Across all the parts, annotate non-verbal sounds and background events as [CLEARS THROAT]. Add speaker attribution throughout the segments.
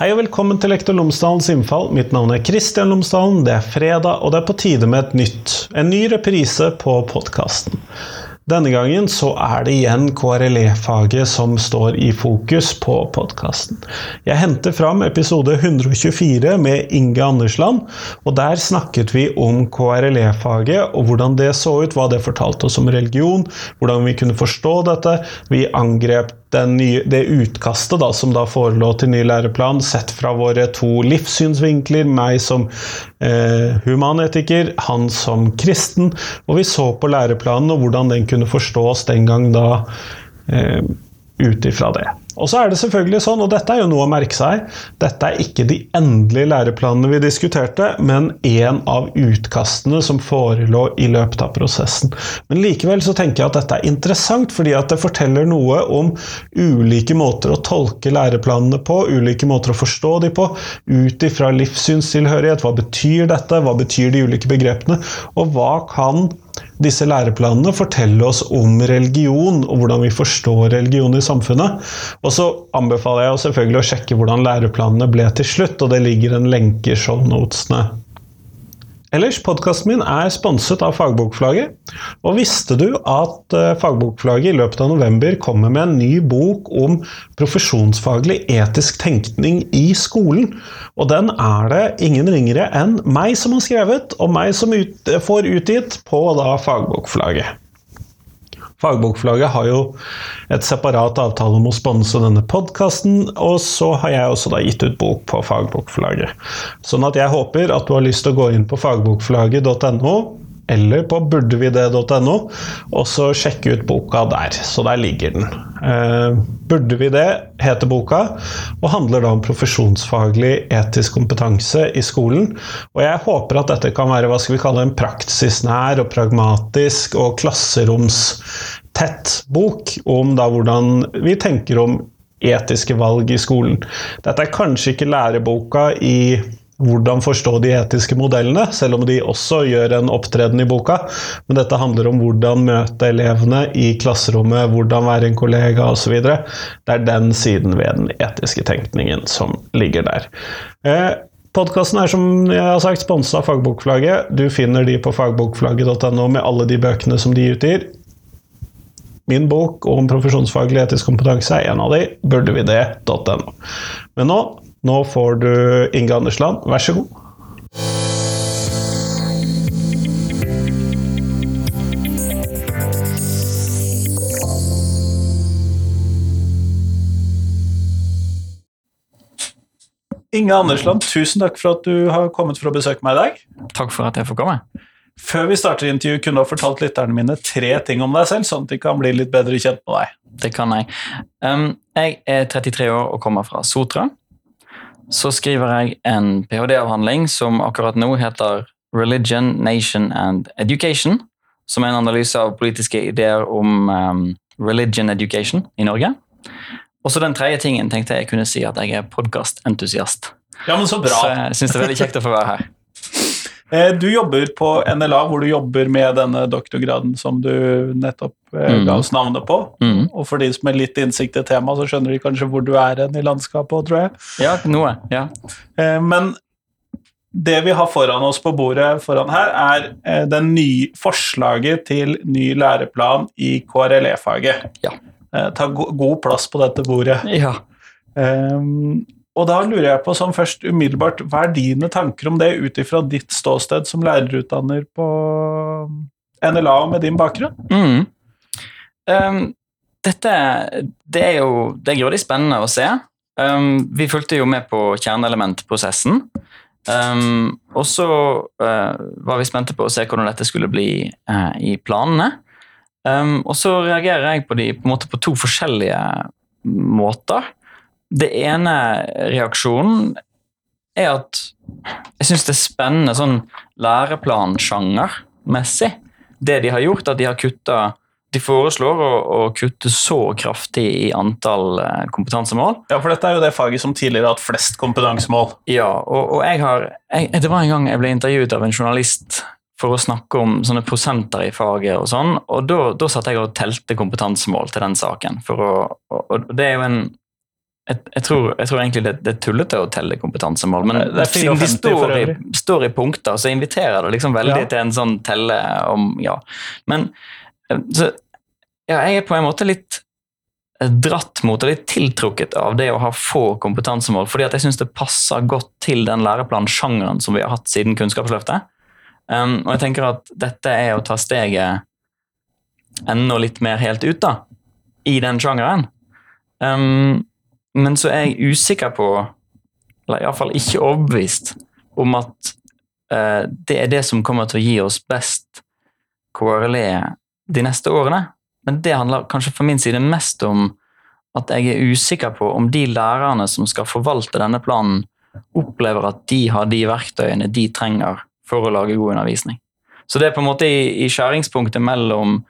Speaker 1: Hei og velkommen til Lektor Lomsdalens innfall. Mitt navn er Kristian Lomsdalen. Det er fredag, og det er på tide med et nytt, en ny reprise på podkasten. Denne gangen så er det igjen KRLE-faget som står i fokus på podkasten. Jeg henter fram episode 124 med Inge Andersland, og der snakket vi om KRLE-faget og hvordan det så ut, hva det fortalte oss om religion, hvordan vi kunne forstå dette. Vi angrep nye, det utkastet da, som da forelå til ny læreplan, sett fra våre to livssynsvinkler, meg som eh, humanetiker, han som kristen, og vi så på læreplanen og hvordan den kunne forstås den gang da eh, ut ifra det. Og så er det selvfølgelig sånn, og dette er jo noe å merke seg, dette er ikke de endelige læreplanene vi diskuterte, men en av utkastene som forelå i løpet av prosessen. Men likevel så tenker jeg at dette er interessant, fordi at det forteller noe om ulike måter å tolke læreplanene på, ulike måter å forstå de på, ut ifra livssynstilhørighet. Hva betyr dette? Hva betyr de ulike begrepene? Og hva kan disse læreplanene forteller oss om religion, og hvordan vi forstår religion i samfunnet. Og så anbefaler jeg selvfølgelig å sjekke hvordan læreplanene ble til slutt, og det ligger en lenke i shownotene Ellers, podkasten min er sponset av Fagbokflagget. Og visste du at eh, Fagbokflagget i løpet av november kommer med en ny bok om profesjonsfaglig etisk tenkning i skolen? Og den er det ingen ringere enn meg som har skrevet, og meg som ut, får utgitt på da Fagbokflagget. Fagbokflagget har jo et separat avtale om å sponse denne podkasten, og så har jeg også da gitt ut bok på Fagbokflagget. Sånn at jeg håper at du har lyst til å gå inn på fagbokflagget.no eller på burdevide.no, og så sjekke ut boka der. Så der ligger den. Eh, Burde vi det, heter boka, og handler da om profesjonsfaglig etisk kompetanse i skolen. Og jeg håper at dette kan være hva skal vi kalle en praksisnær og pragmatisk og klasseromstett bok om da hvordan vi tenker om etiske valg i skolen. Dette er kanskje ikke læreboka i hvordan forstå de etiske modellene, selv om de også gjør en opptreden i boka. Men dette handler om hvordan møte elevene i klasserommet, hvordan være en kollega osv. Det er den siden ved den etiske tenkningen som ligger der. Eh, Podkasten er som jeg har sagt sponsa av Fagbokflagget. Du finner de på fagbokflagget.no med alle de bøkene som de utgir. Min bok om profesjonsfaglig etisk kompetanse er en av de. Burde Men nå nå får du Inge Andersland, vær så god. Inge Andersland, tusen takk for at du har kommet for å besøke meg i dag.
Speaker 2: Takk for at jeg får komme.
Speaker 1: Før vi starter intervjuet, kunne du ha fortalt lytterne mine tre ting om deg selv, sånn at de kan bli litt bedre kjent med deg.
Speaker 2: Det kan jeg. Um, jeg er 33 år og kommer fra Sotra så skriver jeg en ph.d.-avhandling som akkurat nå heter Religion, Nation and Education, som er en analyse av politiske ideer om um, religion education i Norge. Og så den tredje tingen tenkte jeg kunne si at jeg er podkastentusiast.
Speaker 1: Ja, men Så bra.
Speaker 2: Så jeg syns det er veldig kjekt å få være her.
Speaker 1: Eh, du jobber på NLA, hvor du jobber med denne doktorgraden som du nettopp eh, mm. ga oss navnet på. Mm. Og for de som har litt innsikt i temaet, så skjønner de kanskje hvor du er hen i landskapet tror jeg.
Speaker 2: Ja, noe, ja.
Speaker 1: Eh, men det vi har foran oss på bordet foran her, er den nye forslaget til ny læreplan i KRLE-faget.
Speaker 2: Ja.
Speaker 1: Ta god plass på dette bordet.
Speaker 2: Ja.
Speaker 1: Um, og da lurer jeg på sånn først umiddelbart, hva er dine tanker om det ut ifra ditt ståsted som lærerutdanner på NLA og med din bakgrunn?
Speaker 2: Mm. Um, dette det er jo det er grådig spennende å se. Um, vi fulgte jo med på kjerneelementprosessen. Um, og så uh, var vi spente på å se hvordan dette skulle bli uh, i planene. og så reagerer jeg på de på, på to forskjellige måter. Det ene reaksjonen er at jeg syns det er spennende sånn læreplansjangermessig. Det de har gjort, at de har kutta de foreslår å, å, kutte så kraftig i antall eh, kompetansemål.
Speaker 1: Ja, for dette er jo det faget som tidligere har hatt flest kompetansemål.
Speaker 2: Ja, og, og jeg har jeg, Det var en gang jeg ble intervjuet av en journalist for å snakke om sånne prosenter i faget og sånn, og da, da satt jeg og telte kompetansemål til den saken. For å, og, og det er jo en jeg, jeg, tror, jeg, tror, egentlig det, det er tullete å telle kompetansemål, men
Speaker 1: det
Speaker 2: siden de står i, står i, punkter, så inviterer det liksom veldig ja. til en sånn telle om Ja. Men så, ja, jeg er på en måte litt dratt mot og litt tiltrukket av det å ha få kompetansemål, fordi at jeg syns det passer godt til den læreplansjangeren som vi har hatt siden Kunnskapsløftet. Um, og jeg tenker at dette er å ta steget enda litt mer helt ut, da, i den sjangeren. Um, men så er jeg usikker på, eller iallfall ikke overbevist, om at eh, det er det som kommer til å gi oss best KRLE de neste årene. Men det handler kanskje fra min side mest om at jeg er usikker på om de lærerne som skal forvalte denne planen, opplever at de har de verktøyene de trenger for å lage god undervisning. Så det er på en måte i, i skjæringspunktet mellom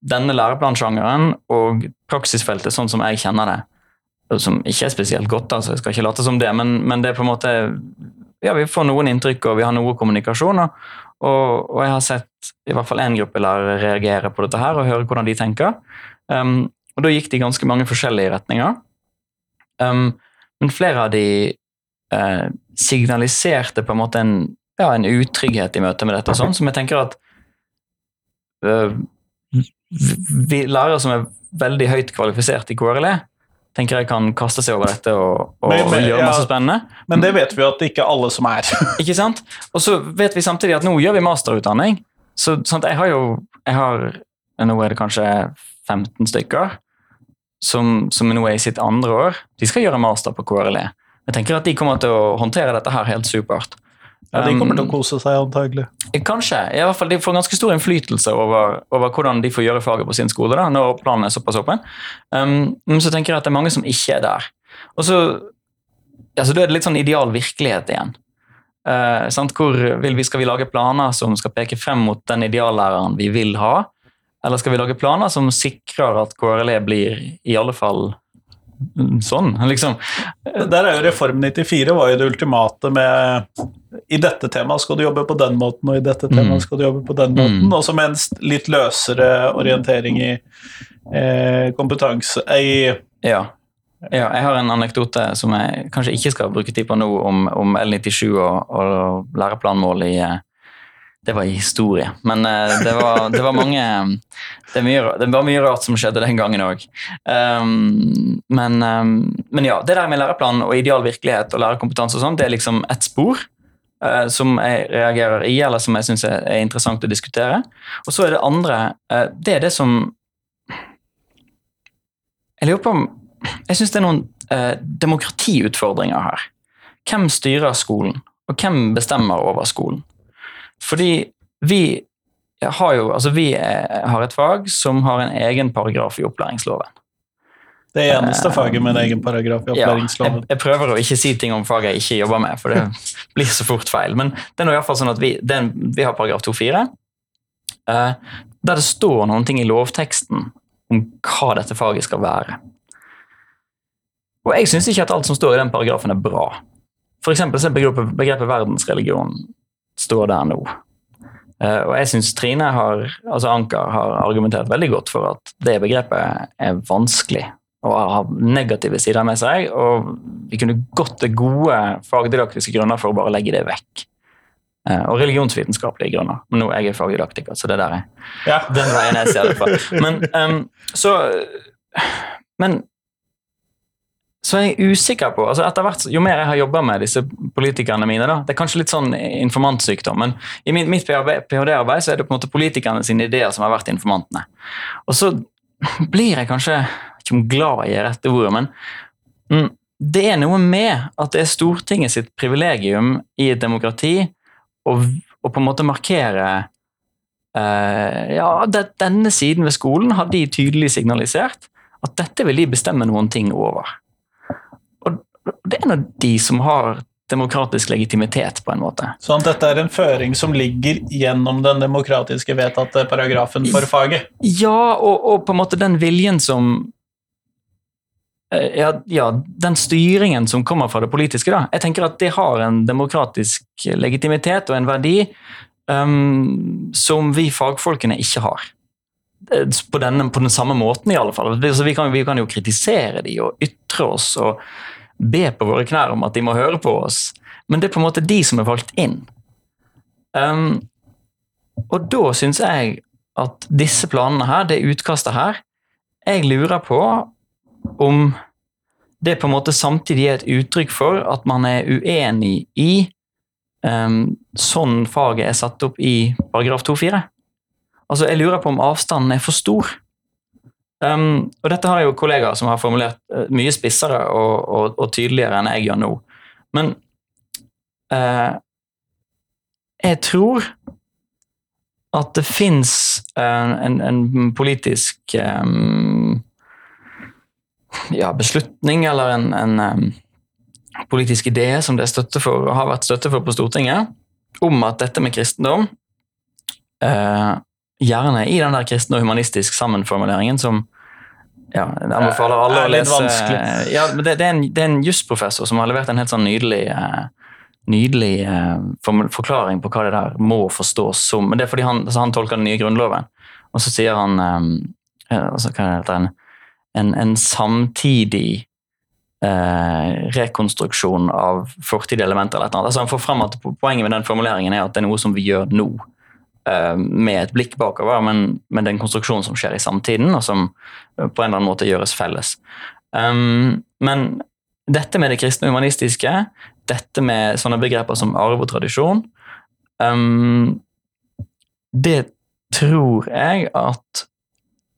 Speaker 2: denne læreplansjangeren og praksisfeltet sånn som jeg kjenner det, som ikke er spesielt godt, altså, jeg skal ikke late som det, men, men, det er på en måte ja, Vi får noen inntrykk og vi har noe kommunikasjon, og, og jeg har sett i hvert fall én gruppe lærere reagere på dette her og høre hvordan de tenker. Um, og da gikk de ganske mange forskjellige retninger. Um, men flere av de uh, signaliserte på en måte en, ja, en utrygghet i møte med dette, sånn, som jeg tenker at uh, vi, lærere som er veldig høyt kvalifisert i KRLE, tenker jeg kan kaste seg over dette og, og, men, men, gjøre masse spennende.
Speaker 1: Men det vet vi jo at det ikke er alle som er. [LAUGHS]
Speaker 2: ikke sant? Og så vet vi samtidig at nå gjør vi masterutdanning. Så sant, jeg har jo jeg har, Nå er det kanskje 15 stykker som, som nå er i sitt andre år. De skal gjøre master på KRLE. Jeg tenker at de kommer til å håndtere dette her helt supert.
Speaker 1: Ja, De kommer til å um, kose seg, antagelig.
Speaker 2: Kanskje. I hvert fall De får ganske stor innflytelse over, over hvordan de får gjøre faget på sin skole da, når planen er såpass åpen. Um, men så tenker jeg at det er mange som ikke er der. Og så altså, Da er det litt sånn ideal virkelighet igjen. Uh, Hvor vil vi, Skal vi lage planer som skal peke frem mot den ideallæreren vi vil ha? Eller skal vi lage planer som sikrer at KRLE blir i alle fall sånn, liksom.
Speaker 1: Der er jo Reform 94 var jo det ultimate med I dette temaet skal du jobbe på den måten, og i dette temaet mm. skal du jobbe på den måten. Mm. Og som med en litt løsere orientering i eh, kompetanse i
Speaker 2: ja. ja. Jeg har en anekdote som jeg kanskje ikke skal bruke tid på nå, om, om L97 og, og læreplanmål i eh, det var historie. Men uh, det, var, det, var, mange det, mye, det, var mye rart som skjedde den gangen òg. Um, men, um, men, ja, det der med læreplan og ideal virkelighet og lærerkompetanse og sånn, det er liksom ett spor. Uh, som jeg reagerer i, eller som jeg syns er, er, interessant å diskutere. Og så er det andre uh, Det er det som Jeg lurer på om Jeg syns det er noen demokratiutfordringer her. Hvem styrer skolen, og hvem bestemmer over skolen? Fordi vi har jo Altså, vi har et fag som har en egen paragraf i opplæringsloven.
Speaker 1: Det eneste faget med en egen paragraf i opplæringsloven.
Speaker 2: Ja, jeg, jeg, prøver å ikke si ting om faget jeg ikke jobber med, for det [LAUGHS] blir så fort feil. Men det er nå iallfall sånn at vi, den, vi har paragraf 2-4, uh, eh, der det står noen ting i lovteksten om hva dette faget skal være. Og jeg syns ikke at alt som står i den paragrafen, er bra. For eksempel så er begrepet, begrepet verdensreligion står der nå. Uh, og jeg syns Trine har, altså Anker har argumentert veldig godt for at det begrepet er vanskelig og har negative sider med seg. Og vi kunne gått til gode fagdidaktiske grunner for å bare legge det vekk. Uh, og religionsvitenskapelige grunner. Men nå er jeg fagdidaktiker, så det der er ja. den veien jeg ser det fra. Men, um, [LAUGHS] så, men så er jeg usikker på altså etter hvert, Jo mer jeg har jobba med disse politikerne mine da, Det er kanskje litt sånn informantsykdom, men i mitt, ph.d.-arbeid så er det på en måte politikerne sine ideer som har vært informantene. Og så [LAUGHS] blir jeg kanskje ikke om glad i rette ordet, men mm, det er noe med at det er Stortinget sitt privilegium i et demokrati å, på en måte markere uh, Ja, det, denne siden ved skolen har de tydelig signalisert at dette vil de bestemme noen ting over det er en av de som har demokratisk legitimitet, på en måte.
Speaker 1: Sånn at dette er en føring som ligger gjennom den demokratiske vedtatte paragrafen for faget?
Speaker 2: Ja, og, og på en måte den viljen som eh, ja, ja, den styringen som kommer fra det politiske, da. Jeg tenker at det har en demokratisk legitimitet og en verdi um, som vi fagfolkene ikke har. eh, på, denne, på den samme måten, i alle fall. Så vi kan, vi kan jo kritisere de og ytre oss og be på våre knær om at de må høre på oss, men det er på en måte de som er valgt inn. Um, og da syns jeg at disse planene her, det utkastet her, jeg lurer på om det på en måte samtidig er et uttrykk for at man er uenig i um, sånn faget er satt opp i paragraf 2-4. Altså, jeg lurer på om avstanden er for stor. Um, og dette har jo kollegaer som har formulert uh, mye spissere og, og, og, tydeligere enn jeg gjør nå. Men uh, jeg tror at det fins uh, en, en, politisk um, ja, beslutning eller en, en politisk idé som det er støtte for, og har vært støtte for på Stortinget, om at dette med kristendom eh, Gjerne i den der kristen og humanistisk sammenformuleringen som ja, jeg anbefaler alle å lese. Ja, det, det, er en, det er en jusprofessor som har levert en helt sånn nydelig, eh, nydelig eh, forklaring på hva det der må forstås som. Men det er fordi han, altså han tolker den nye grunnloven, og så sier han eh, altså, hva heter det, en, en, samtidig eh, rekonstruksjon av fortidige elementer. eller annet. Altså Han får frem at Poenget med den formuleringen er at det er noe som vi gjør nå, med et blikk bakover, men, men det er en konstruksjon som skjer i samtiden, og som på en eller annen måte gjøres felles. Um, men dette med det kristne humanistiske, dette med sånne begreper som arv og tradisjon um, Det tror jeg at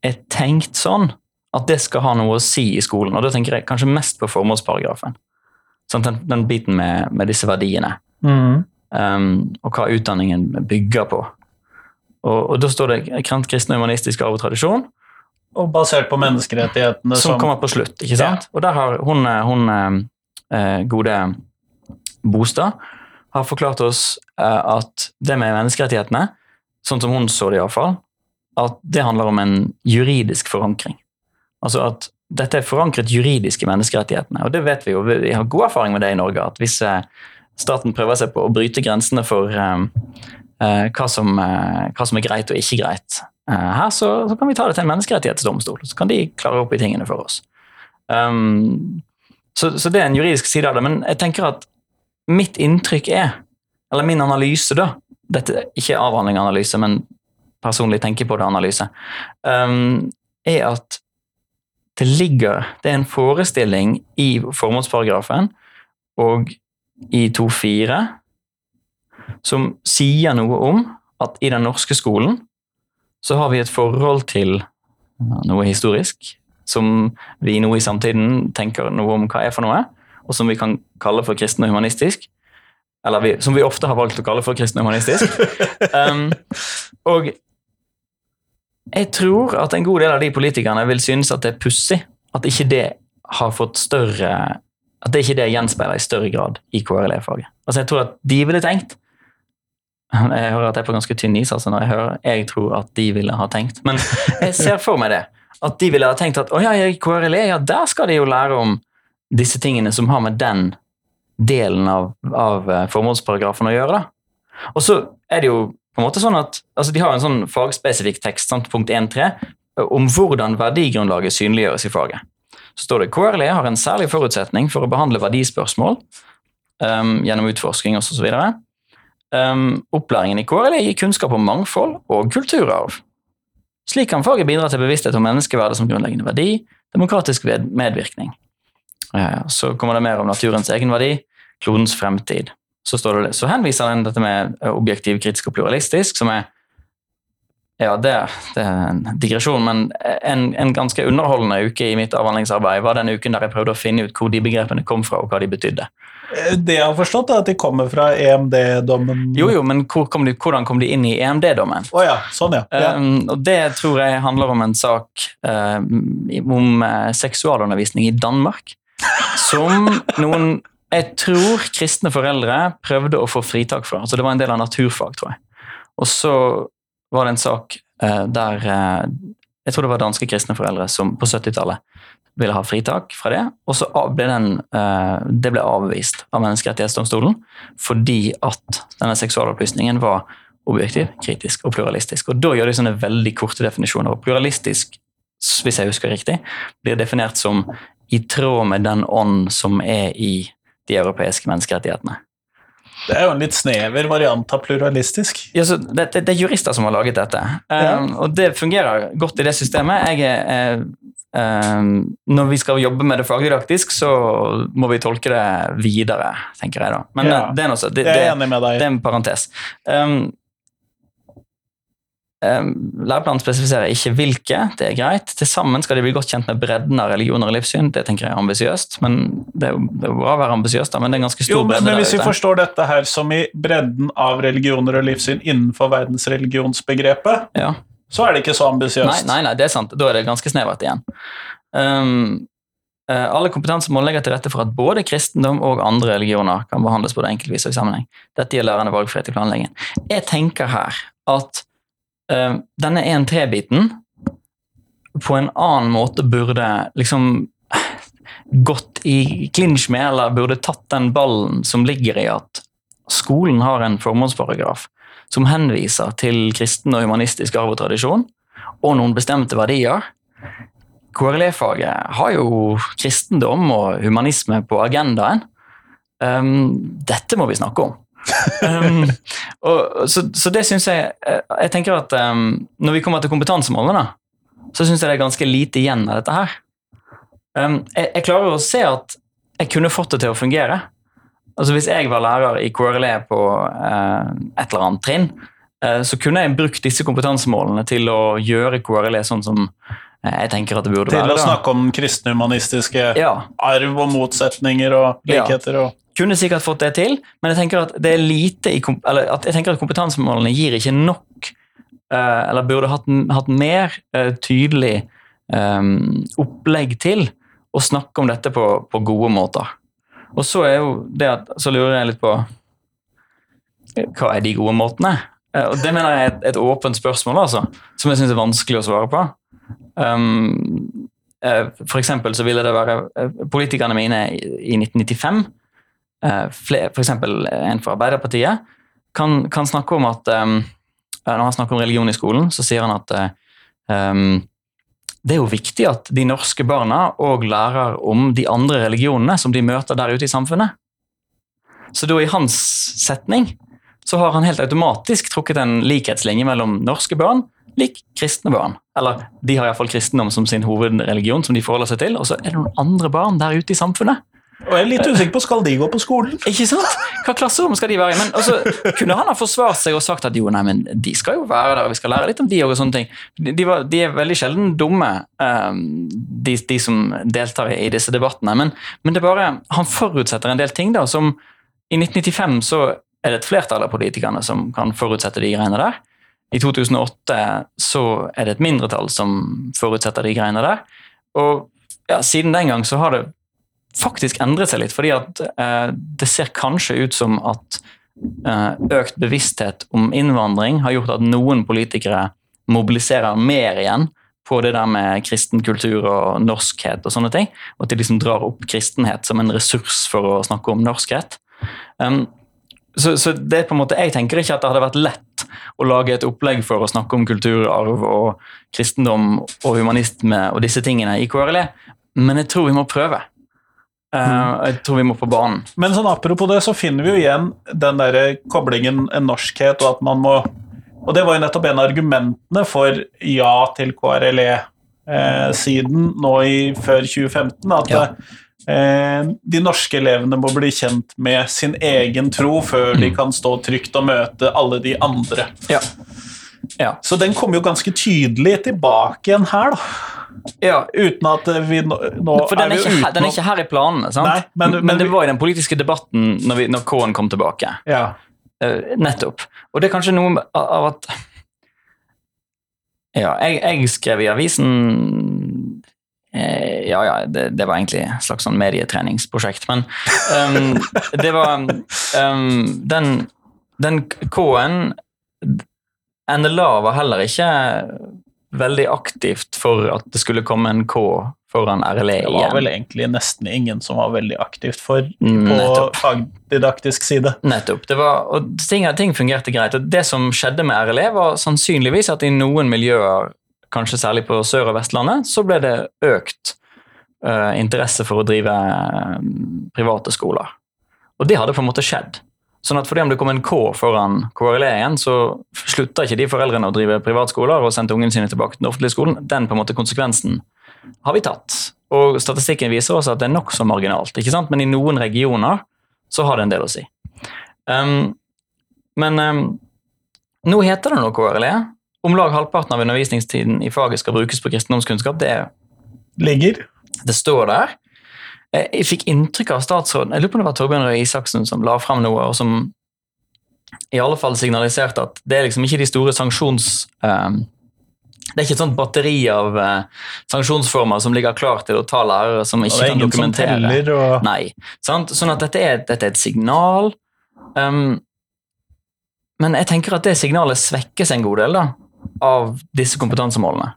Speaker 2: er tenkt sånn at det skal ha noe å si i skolen. Og da tenker jeg kanskje mest på formålsparagrafen. Sånn, den, den, biten med, med disse verdiene. Mm. Um, og hva utdanningen bygger på. Og, og da står det kristen og humanistisk arv og tradisjon.
Speaker 3: Og basert på menneskerettighetene
Speaker 2: som, som kommer på slutt. ikke sant? Ja. Og der har hun, hun eh, gode Bostad har forklart oss eh, at det med menneskerettighetene, sånn som hun så det iallfall, at det handler om en juridisk forankring. Altså at dette er forankret juridisk i menneskerettighetene. Og det vet vi jo, vi har god erfaring med det i Norge. At hvis eh, staten prøver seg på å bryte grensene for uh, hva, som, uh, hva, som, er greit og ikke greit uh, her, så, så, kan vi ta det til en menneskerettighetsdomstol. Så kan de klare opp i tingene for oss. Um, så, så, det er en juridisk side av det. Men jeg tenker at mitt inntrykk er, eller min analyse, da Dette er ikke avhandling-analyse, men personlig tenker på det-analyse, um, er at det ligger Det er en forestilling i formålsparagrafen og i 2.4 som sier noe om at i den norske skolen så har vi et forhold til noe historisk som vi nå i samtiden tenker noe om hva er for noe, og som vi kan kalle for kristen og humanistisk. Eller vi, som vi ofte har valgt å kalle for kristen og humanistisk. [LAUGHS] Um, og jeg tror at en god del av de politikerne vil synes at det er pussig at ikke det har fått større At det ikke det gjenspeiler i større grad i KRLE-faget. Altså Jeg tror at de ville tenkt [LAUGHS] Jeg hører at jeg er på ganske tynn is altså når jeg hører jeg tror at de ville ha tenkt. Men jeg ser for meg det. At de ville ha tenkt at å ja, i KRLE, ja, der skal de jo lære om disse tingene som har med den delen av, av eh, formålsparagrafen å gjøre. da. Og så er det jo på en måte sånn at altså De har en sånn fagspesifikk tekst, sant, punkt 1.3, om hvordan verdigrunnlaget synliggjøres i faget. Så står det KRLE har en særlig forutsetning for å behandle verdispørsmål um, gjennom utforsking osv. Um, opplæringen i KRLE gir kunnskap om mangfold og kulturarv. Slik kan faget bidra til bevissthet om menneskeverdet som grunnleggende verdi, demokratisk medvirkning. Uh, så kommer det mer om naturens egenverdi, klodens fremtid så, det, så henviser den dette med objektiv, kritisk og pluralistisk, som er ja, det, det, er en digresjon, men en, en, ganske underholdende uke i mitt avhandlingsarbeid var den uken der jeg prøvde å finne ut hvor de begrepene kom fra, og hva de betydde.
Speaker 3: Eh, det jeg har forstått, er at de kommer fra EMD-dommen
Speaker 2: Jo, jo, men hvor kom de, hvordan kom de inn i EMD-dommen?
Speaker 3: Oh, ja, sånn, ja. ja.
Speaker 2: Um, og Det tror jeg handler om en sak um, om uh, seksualundervisning i Danmark. Som noen jeg tror kristne foreldre prøvde å få fritak fra. altså Det var en del av naturfag, tror jeg. Og så var det en sak uh, der uh, Jeg tror det var danske kristne foreldre som på 70-tallet ville ha fritak fra det. Og så ble den, eh, det ble avvist av Menneskerettighetsdomstolen fordi at denne seksualopplysningen var objektiv, kritisk og pluralistisk. Og Da gjør de sånne veldig korte definisjoner. og Pluralistisk, hvis jeg husker riktig, blir definert som i tråd med den ånd som er i de europeiske menneskerettighetene.
Speaker 3: Det er jo en litt snever variant av pluralistisk.
Speaker 2: Ja, så det, det, det er jurister som har laget dette,
Speaker 3: Ja.
Speaker 2: um, og det fungerer godt i det systemet. Jeg um, når vi skal jobbe med det fagdidaktisk, så må vi tolke det videre, tenker jeg da. Men
Speaker 3: Ja.
Speaker 2: det er noe det,
Speaker 3: er
Speaker 2: en parentes. Um, Læreplanen spesifiserer ikke hvilke, det er greit. Til sammen skal de bli godt kjent med bredden av religioner og livssyn. Det tenker jeg er ambisiøst, men det er jo det bra å være ambisiøs, da, men det er en ganske stor
Speaker 3: Jo, men,
Speaker 2: bredde
Speaker 3: men hvis vi forstår dette her som i bredden av religioner og livssyn innenfor verdensreligionsbegrepet,
Speaker 2: Ja.
Speaker 3: så er det ikke så
Speaker 2: Nei,
Speaker 3: ambisiøst.
Speaker 2: nei, nei, det er sant. Da er det ganske snevert igjen. Um, alle kompetansemål legger til rette for at både kristendom og andre religioner kan behandles både enkeltvis og i sammenheng. Dette gir lærerne valgfrihet i planleggingen. Jeg tenker her at denne 1-3-biten på en annen måte burde liksom gått i klinsj med, eller burde tatt den ballen som ligger i at skolen har en formålsparagraf som henviser til kristen og humanistisk arv og tradisjon, og noen bestemte verdier. KRLE-faget har jo kristendom og humanisme på agendaen. Um, dette må vi snakke om. Um, og, så, så det syns jeg eh, Jeg tenker at um, når vi kommer til kompetansemålene, så syns jeg det er ganske lite igjen av dette her. Um, jeg, jeg klarer å se at jeg kunne fått det til å fungere. Altså Hvis jeg var lærer i KRLE på uh, et eller annet trinn, uh, så kunne jeg brukt disse kompetansemålene til å gjøre KRLE sånn som jeg tenker at det burde
Speaker 3: Til
Speaker 2: være.
Speaker 3: å snakke om kristen-humanistiske
Speaker 2: Ja,
Speaker 3: arv og motsetninger og likheter og
Speaker 2: kunne sikkert fått det til, men jeg tenker at det er lite i eller at jeg tenker at kompetansemålene gir ikke nok, eh, eller burde hatt, hatt mer eh, tydelig um, opplegg til å snakke om dette på, på gode måter. Og så at, så lurer jeg litt på eh, hva er de gode måtene? Og Det mener jeg er et, et åpent spørsmål, altså, som jeg syns er vanskelig å svare på. Um, for eksempel så ville det være Politikerne mine i 1995 eh, for eksempel en fra Arbeiderpartiet, kan, kan snakke om at um, Når han snakker om religion i skolen, så sier han at eh, um, det er jo viktig at de norske barna òg lærer om de andre religionene som de møter der ute i samfunnet. Så da i hans setning så har han helt automatisk trukket en likhetslinje mellom norske barn lik kristne barn. Eller de har iallfall kristendom som sin hovedreligion, som de forholder seg til, og så er det noen andre barn der ute i samfunnet.
Speaker 3: Og jeg er litt usikker på skal de gå på skolen.
Speaker 2: Ikke sant? Hva klasserom skal de være i? Men altså, kunne han ha forsvart seg og sagt at jo, nei, men de skal jo være der, og vi skal lære litt om de og sånne ting. De, var, de er veldig sjelden dumme, ehm, de, de som deltar i disse debattene. Men, men det er bare, han forutsetter en del ting, da, som i 1995 så er det et flertall av politikerne som kan forutsette de greiene der. I 2008 så er det et mindretall som forutsetter de greiene der. Og ja, siden den gang så har det faktisk endret seg litt, fordi at eh, det ser kanskje ut som at eh, økt bevissthet om innvandring har gjort at noen politikere mobiliserer mer igjen på det der med kristen kultur og norskhet og sånne ting, og at de liksom drar opp kristenhet som en ressurs for å snakke om norskhet. Um, så, så det er på en måte, Jeg tenker ikke at det hadde vært lett å lage et opplegg for å snakke om kulturarv og kristendom og humanisme og disse tingene i KRLE, men jeg tror vi må prøve. Uh, Jeg tror vi må på banen.
Speaker 3: Men sånn apropos det, så finner vi jo igjen den der koblingen en norskhet, og at man må Og det var jo nettopp en av argumentene for ja til KRLE-siden nå i, før 2015, at
Speaker 2: Ja.
Speaker 3: eh, de norske elevene må bli kjent med sin egen tro før de
Speaker 2: Mm.
Speaker 3: kan stå trygt og møte alle de andre.
Speaker 2: Ja. Ja.
Speaker 3: Så den kommer jo ganske tydelig tilbake igjen her, da.
Speaker 2: Ja.
Speaker 3: Uten at vi nå, nå
Speaker 2: For den er,
Speaker 3: er
Speaker 2: ikke, her- den er ikke her i planene, sant?
Speaker 3: Nei, men-
Speaker 2: men,
Speaker 3: men
Speaker 2: det
Speaker 3: vi-
Speaker 2: var i den politiske debatten når, vi, når K-en kom tilbake.
Speaker 3: Ja.
Speaker 2: Uh, nettopp. Og det er kanskje noe av at Ja, jeg, jeg skrev i avisen eh, Ja, ja, det, det var egentlig et slags sånn medietreningsprosjekt, men um, det var um, Den, den K-en NLA var heller ikke veldig aktivt for at det skulle komme en K foran RLE igjen.
Speaker 3: Det var vel egentlig nesten ingen som var veldig aktivt for
Speaker 2: Mm,
Speaker 3: på fagdidaktisk side.
Speaker 2: Nettopp. Det var, og ting, ting fungerte greit. og Det som skjedde med RLE, var sannsynligvis at i noen miljøer, kanskje særlig på Sør- og Vestlandet, så ble det økt uh, interesse for å drive eh, private skoler. Og det hadde på en måte skjedd. Sånn at fordi om det kom en K foran KRLE-en, så slutta ikke de foreldrene å drive privatskoler og sendte ungene sine tilbake til den offentlige skolen. Den på en måte konsekvensen har vi tatt. Og statistikken viser også at det er nokså marginalt. ikke sant? Men i noen regioner så har det en del å si. Um, men um, nå heter det noe KRLE. Om lag halvparten av undervisningstiden i faget skal brukes på kristendomskunnskap. Det, er-
Speaker 3: Ligger.
Speaker 2: det står der. Eh, Jeg fikk inntrykk av statsråden Jeg lurer på om det var Torbjørn Røe Isaksen som la fram noe, og som i alle fall signaliserte at det er liksom ikke de store sanksjons... um, det er ikke et sånt batteri av eh, sanksjonsformer som ligger klar til å ta lærere som ikke kan dokumentere.
Speaker 3: teller. Og,
Speaker 2: Nei. Sant? Sånn at dette er, dette er et signal. Um, men jeg tenker at det signalet svekkes en god del da, av disse kompetansemålene.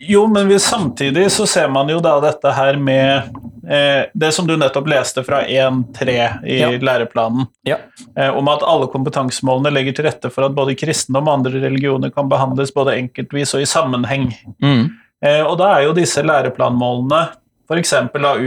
Speaker 3: Jo, men vi, samtidig så ser man jo da dette her med eh, det som du nettopp leste fra 1.3 i
Speaker 2: Ja.
Speaker 3: læreplanen,
Speaker 2: Ja.
Speaker 3: eh, om at alle kompetansemålene legger til rette for at både kristendom og andre religioner kan behandles både enkeltvis og i sammenheng.
Speaker 2: Mm.
Speaker 3: Eh, og da er jo disse læreplanmålene f.eks.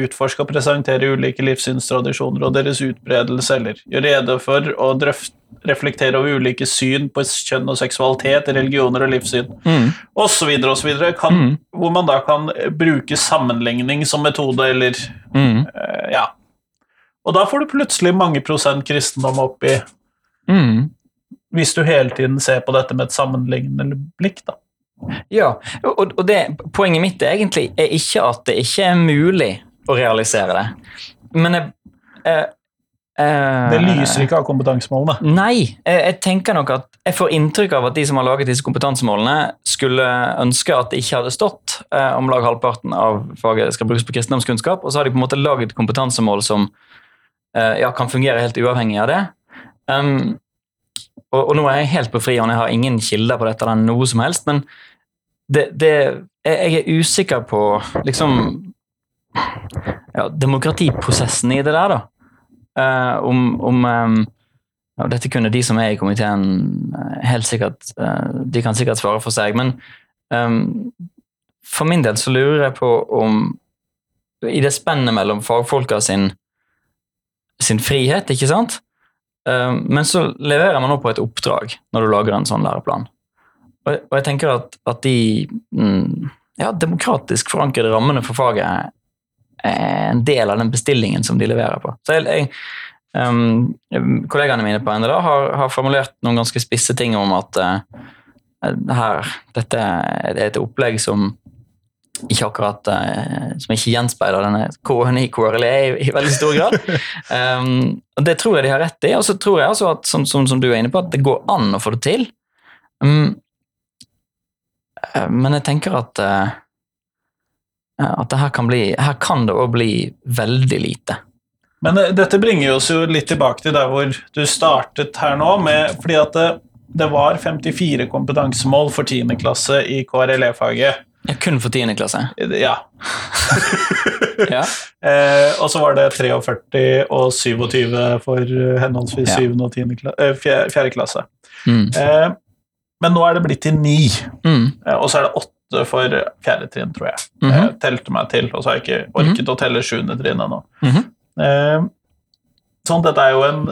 Speaker 3: utforske og presentere ulike livssynstradisjoner og deres utbredelse, eller gjøre rede for og drøfte reflektere over ulike syn på kjønn og seksualitet, religioner og livssyn,
Speaker 2: Mm.
Speaker 3: osv., osv., kan-
Speaker 2: Mm.
Speaker 3: hvor man da kan bruke sammenligning som metode, eller
Speaker 2: Mm.
Speaker 3: uh, ja. Og da får du plutselig mange prosent kristendom oppi,
Speaker 2: Mm.
Speaker 3: hvis du hele tiden ser på dette med et sammenlignende blikk, da.
Speaker 2: Ja, og, og det, poenget mitt er egentlig er ikke at det ikke er mulig å realisere det. Men jeg eh, eh,
Speaker 3: Det lyser ikke av kompetansemålene.
Speaker 2: Nei, jeg, jeg tenker nok at jeg får inntrykk av at de som har laget disse kompetansemålene, skulle ønske at det ikke hadde stått eh, om lag halvparten av faget skal brukes på kristendomskunnskap, og så har de på en måte laget kompetansemål som eh, ja, kan fungere helt uavhengig av det. Um, og, og nå er jeg helt på frihånd, jeg har ingen kilder på dette, eller noe som helst, men det, det, jeg er usikker på liksom ja, demokratiprosessen i det der, da. Uh, om om um, ja, Dette kunne de som er i komiteen eh, helt sikkert uh, De kan sikkert svare for seg, men um, for min del så lurer jeg på om I det spennet mellom fagfolka sin, sin frihet, ikke sant? Em, men så leverer man nå på et oppdrag når du lager en sånn læreplan. Og, og jeg tenker at, at de mm, ja, demokratisk forankrede rammene for faget er en del av den bestillingen som de leverer på. Så jeg, jeg, um, kollegaene mine på NDA har, har formulert noen ganske spisse ting om at uh, her, dette er et opplegg som ikke akkurat uh, som ikke gjenspeiler denne K-en i KRLE i, i veldig stor grad. [LAUGHS] um, og Det tror jeg de har rett i. Og så tror jeg altså at, som, som, som du er inne på, at det går an å få det til. Um, men jeg tenker at eh, at det her kan bli her kan det òg bli veldig lite.
Speaker 3: Men eh, dette bringer oss jo litt tilbake til der hvor du startet her nå, med, fordi at det, det var 54 kompetansemål for 10. klasse i KRLE-faget.
Speaker 2: Ja, kun for 10. klasse.
Speaker 3: Ja. [LAUGHS]
Speaker 2: Ja. [LAUGHS]
Speaker 3: Eh, og så var det 43 og 27 for eh, henholdsvis
Speaker 2: Ja.
Speaker 3: 7. og 10. Klasse, eh, 4. klasse.
Speaker 2: Mm.
Speaker 3: Eh, men nå er det blitt til ni.
Speaker 2: Mm.
Speaker 3: eh, og så er det åtte for fjerde trinn, tror jeg.
Speaker 2: Mhm.
Speaker 3: Jeg telte meg til, og så har jeg ikke orket å telle sjuende trinn ennå.
Speaker 2: Mhm.
Speaker 3: Eh, sånn, dette er jo en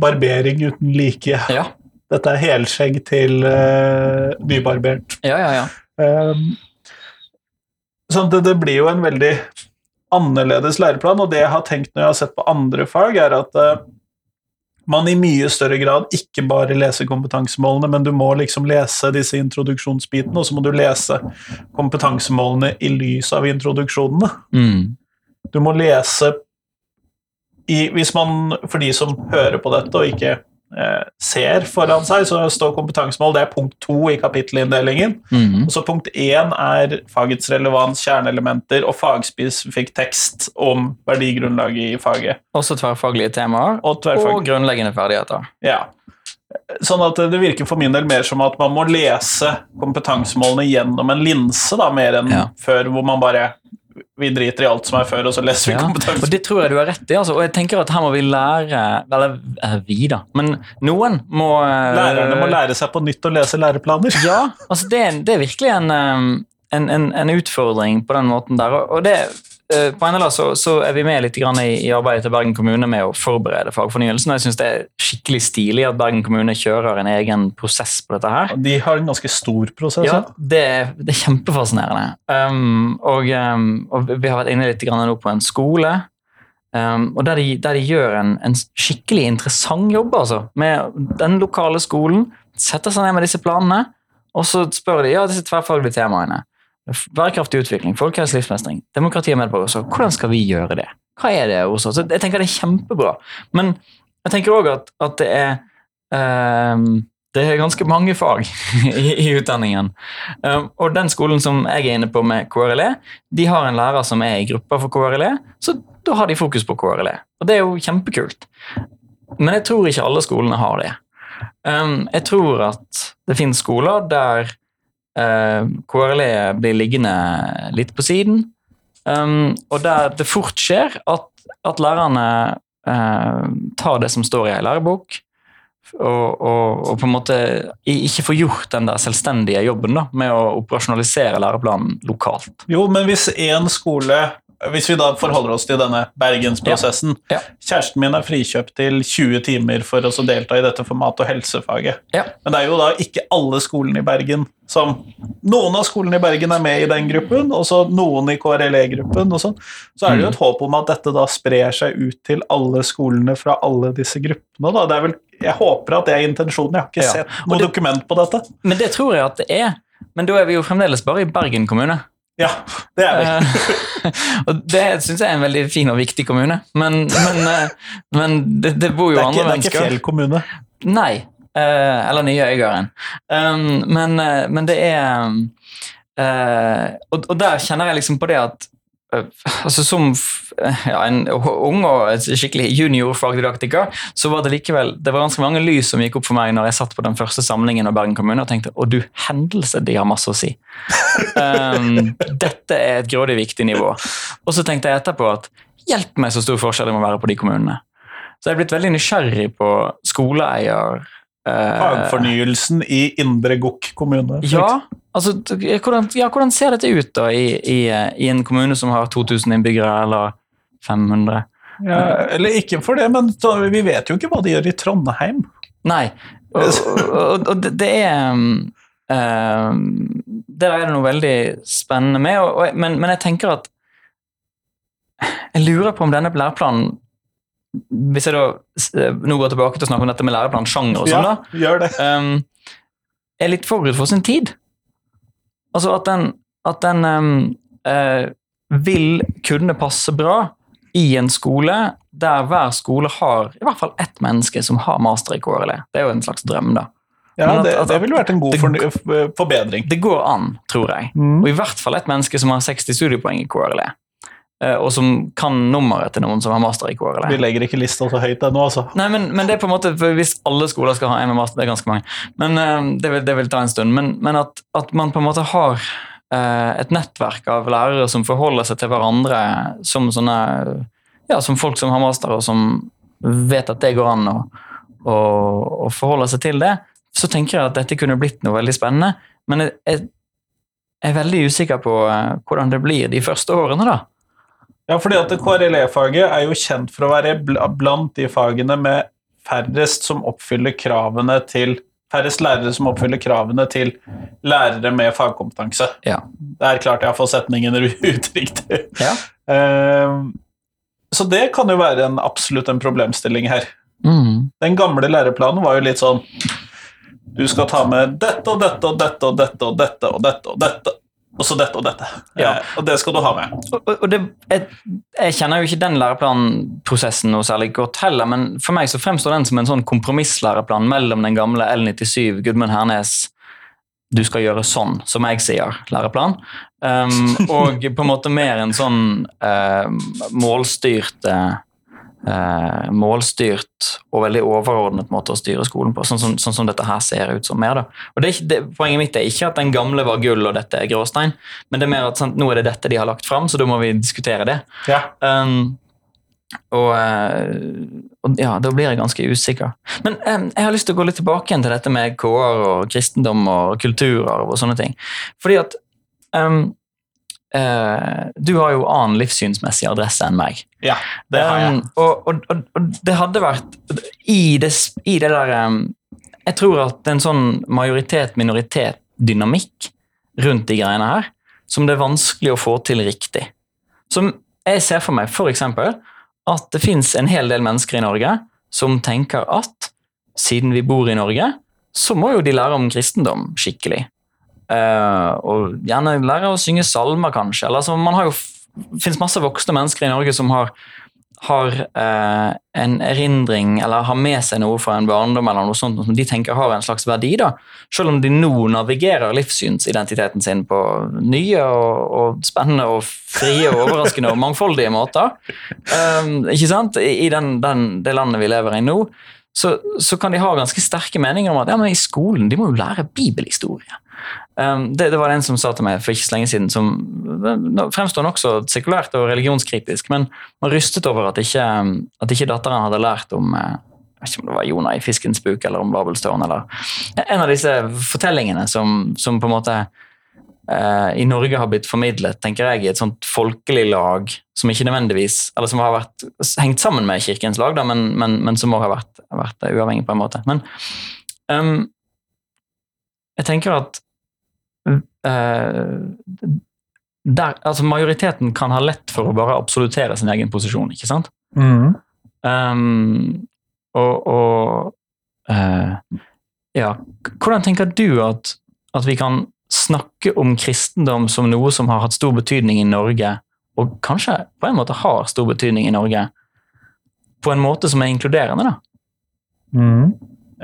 Speaker 3: barbering uten like.
Speaker 2: Ja.
Speaker 3: Dette er helskjegg til eh, nybarbert.
Speaker 2: ja, ja, ja.
Speaker 3: Eh, sånn, det, det blir jo en veldig annerledes læreplan, og det jeg har tenkt når jeg har sett på andre fag, er at eh, man i mye større grad ikke bare leser kompetansemålene, men du må liksom lese disse introduksjonsbitene, og så må du lese kompetansemålene i lys av introduksjonene.
Speaker 2: Mm.
Speaker 3: Du må lese i, hvis man, For de som hører på dette og ikke ser foran seg, så står kompetansemål Det er punkt to i kapittelinndelingen.
Speaker 2: Mm.
Speaker 3: Og så punkt én er fagets relevans, kjerneelementer og fagspesifikk tekst om verdigrunnlaget i faget.
Speaker 2: Også tverrfaglige temaer
Speaker 3: Og
Speaker 2: og grunnleggende ferdigheter.
Speaker 3: Ja. Sånn at det virker for min del mer som at man må lese kompetansemålene gjennom en linse, da, mer enn
Speaker 2: Ja.
Speaker 3: før, hvor man bare Vi driter i alt som er før, og så leser vi
Speaker 2: Ja, og det tror jeg du har rett i. Altså. Og jeg tenker at her må vi lære Eller eh, vi, da. Men noen må eh,
Speaker 3: Lærerne må lære seg på nytt å lese læreplaner.
Speaker 2: Ja, altså det, er- det er virkelig en, um, en, en, en utfordring på den måten der. Og- det, eh, på NLA så, så er vi med litt grann i, i arbeidet til Bergen kommune med å forberede fagfornyelsen. og Jeg syns det er skikkelig stilig at Bergen kommune kjører en egen prosess på dette her.
Speaker 3: De har en ganske stor prosess.
Speaker 2: Ja, det, det er kjempefascinerende. Um, og, um, og vi har vært inne litt grann nå på en skole. Um, og der de, der de gjør en, en skikkelig interessant jobb altså, med den lokale skolen. Setter seg ned med disse planene, og så spør de ja, disse tverrfaglige temaene. Bærekraftig utvikling, folkehelse, livsmestring, demokrati og medborgerskap. Hvordan skal vi gjøre det? Hva er det hos oss? Jeg tenker det er kjempebra. Men jeg tenker òg at, at det er um, det er ganske mange fag [LAUGHS] i, i utdanningen. Um, og den skolen som jeg er inne på med KRLE, de har en lærer som er i gruppa for KRLE, så da har de fokus på KRLE. Og det er jo kjempekult. Men jeg tror ikke alle skolene har det. Um, jeg tror at det finnes skoler der KRLE blir liggende litt på siden, um, og der det fort skjer at, at lærerne uh, tar det som står i ei lærebok, og, og, og på en måte ikke får gjort den der selvstendige jobben da, med å operasjonalisere læreplanen lokalt.
Speaker 3: Jo, men hvis én skole Hvis vi da forholder oss til denne bergensprosessen
Speaker 2: Ja.
Speaker 3: Kjæresten min er frikjøpt til 20 timer for å delta i dette for mat- og helsefaget.
Speaker 2: Ja.
Speaker 3: Men det er jo da ikke alle skolene i Bergen som Noen av skolene i Bergen er med i den gruppen, og så noen i KRLE-gruppen. og sånn. Så er det jo et håp om at dette da sprer seg ut til alle skolene fra alle disse gruppene. Da. Det er vel, jeg håper at det er intensjonen. Jeg har ikke
Speaker 2: Ja.
Speaker 3: sett noe
Speaker 2: det-
Speaker 3: dokument på dette.
Speaker 2: Men det tror jeg at det er. Men da er vi jo fremdeles bare i Bergen kommune.
Speaker 3: Ja, det er vi.
Speaker 2: Eh, [LAUGHS] og det syns jeg er en veldig fin og viktig kommune. Men, men, eh, men det, det bor jo
Speaker 3: Det ikke,
Speaker 2: andre
Speaker 3: det er ikke
Speaker 2: mennesker.
Speaker 3: Fjell kommune.
Speaker 2: Nei. eh, eller Nye Øygarden. Um, men, men det er um, og, der kjenner jeg liksom på det at altså Som ja, en ung og skikkelig junior fagdidaktiker, så var det likevel det var ganske mange lys som gikk opp for meg når jeg satt på den første samlingen av Bergen kommune og tenkte å du hendelse, de har masse å si. Um, dette er et grådig viktig nivå. Og så tenkte jeg etterpå at hjelp meg så stor forskjell det må være på de kommunene. Så jeg er blitt veldig nysgjerrig på skoleeier eh,
Speaker 3: Fagfornyelsen i Indre Gokk kommune.
Speaker 2: Ja, altså, hvordan, ja, hvordan ser dette ut da i, i, eh, i en kommune som har 2000 innbyggere, eller 500?
Speaker 3: Ja, eller ikke for det, men vi vet jo ikke hva de gjør i Trondheim.
Speaker 2: Nei, og, og, og det, er um, Det der er det noe veldig spennende med, og, og, men, men jeg tenker at Jeg lurer på om denne læreplanen Hvis jeg da nå går tilbake til å snakke om dette med læreplansjanger og sånn,
Speaker 3: Ja,
Speaker 2: da, um, er litt forut for sin tid. Altså at den, at den eh, vil kunne passe bra i en skole der hver skole har i hvert fall ett menneske som har master i KRLE. Det er jo en slags drøm, da.
Speaker 3: Ja,
Speaker 2: at-
Speaker 3: det, det ville vært en god
Speaker 2: det-
Speaker 3: forbedring.
Speaker 2: Det går an, tror jeg.
Speaker 3: Mm.
Speaker 2: Og i hvert fall et menneske som har 60 studiepoeng i KRLE. Eh, Og som kan nummeret til noen som har master i KRLE.
Speaker 3: Vi legger ikke lista så høyt ennå, altså.
Speaker 2: Nei, men, men det er på en måte, Hvis alle skoler skal ha en med master, det er ganske mange, men uh, det, vil, det vil ta en stund. Men, men at, at man på en måte har uh, et nettverk av lærere som forholder seg til hverandre som sånne ja, som folk som har master, og som vet at det går an å, å, å forholde seg til det, så tenker jeg at dette kunne blitt noe veldig spennende. Men jeg, jeg er veldig usikker på hvordan det blir de første årene, da.
Speaker 3: Ja, fordi at KRLE-faget er jo kjent for å være blant de fagene med færrest som oppfyller kravene til Færrest lærere som oppfyller kravene til lærere med fagkompetanse.
Speaker 2: Ja.
Speaker 3: Det er klart jeg får setningen [LAUGHS] ut riktig.
Speaker 2: Ja.
Speaker 3: Eh, så det kan jo være en, absolutt en problemstilling her.
Speaker 2: Mm.
Speaker 3: Den gamle læreplanen var jo litt sånn Du skal ta med dette og dette og dette og dette og dette og dette og dette. Og så dette og dette.
Speaker 2: Ja.
Speaker 3: Eh, og det skal du ha med.
Speaker 2: Og, og det, jeg, jeg kjenner jo ikke den læreplanprosessen noe særlig godt heller, men for meg så fremstår den som en sånn kompromisslæreplan mellom den gamle L97 Gudmund Hernes du skal gjøre sånn, som jeg sier, læreplan, um, og på en måte mer en sånn uh, målstyrt uh, eh, målstyrt og veldig overordnet måte å styre skolen på, sånn som, sånn som dette her ser ut som mer. da. Og det det, Poenget mitt er ikke at den gamle var gull og dette er gråstein, men det er mer at sant, nå er det dette de har lagt fram, så da må vi diskutere det.
Speaker 3: Ja.
Speaker 2: Um, og, eh, og ja, da blir jeg ganske usikker. Men em, jeg har lyst til å gå litt tilbake igjen til dette med KR og kristendom og kulturarv og sånne ting. Fordi at em, eh, du har jo annen livssynsmessig adresse enn meg.
Speaker 3: ja, det har jeg.
Speaker 2: Um, og, og, og, og det hadde vært i det, i det der um, Jeg tror at en sånn majoritet-minoritet-dynamikk rundt de greiene her som det er vanskelig å få til riktig. Som jeg ser for meg f.eks. at det fins en hel del mennesker i Norge som tenker at siden vi bor i Norge, så må jo de lære om kristendom skikkelig. Eh, og gjerne lære å synge salmer, kanskje. Eller, altså, man har jo finnes masse voksne mennesker i Norge som har, har eh, en erindring eller har med seg noe fra en barndom eller noe sånt som de tenker har en slags verdi, da. Selv om de nå navigerer livssynsidentiteten sin på nye og, og spennende og frie og overraskende og mangfoldige måter. Um, ikke sant? I den, den, det landet vi lever i nå, så, så kan de ha ganske sterke meninger om at ja, men i skolen de må jo lære bibelhistorie. Um, det, det var en som sa til meg for ikke så lenge siden, som nå fremstår nokså sekulært og religionskritisk, men var rystet over at ikke, at ikke datteren hadde lært om eh, jeg vet ikke om det var Jonah i fiskens buk eller om Babelstårn, eller en av disse fortellingene som, som på en måte eh, i Norge har blitt formidlet, tenker jeg, i et sånt folkelig lag som ikke nødvendigvis, eller som har vært hengt sammen med kirkens lag, da, men, men, men som òg har vært, vært uavhengig på en måte. Men um, jeg tenker at eh, der, altså Majoriteten kan ha lett for å bare absolutere sin egen posisjon, ikke sant?
Speaker 3: Mm.
Speaker 2: Um, og og uh, Ja, hvordan tenker du at, at vi kan snakke om kristendom som noe som har hatt stor betydning i Norge, og kanskje på en måte har stor betydning i Norge, på en måte som er inkluderende, da?
Speaker 3: Mhm.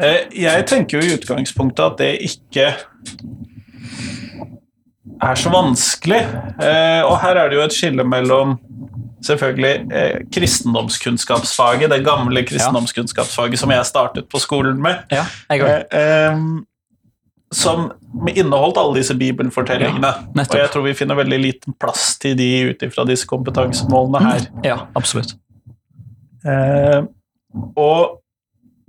Speaker 3: Eh, Jeg tenker jo i utgangspunktet at det ikke er så vanskelig. Eh, Og her er det jo et skille mellom selvfølgelig eh, kristendomskunnskapsfaget, det gamle kristendomskunnskapsfaget som jeg startet på skolen med,
Speaker 2: Ja, jeg
Speaker 3: eh, som inneholdt alle disse bibelfortellingene.
Speaker 2: Ja,
Speaker 3: og jeg tror vi finner veldig liten plass til de ut ifra disse kompetansemålene her.
Speaker 2: Ja, absolutt.
Speaker 3: Eh, og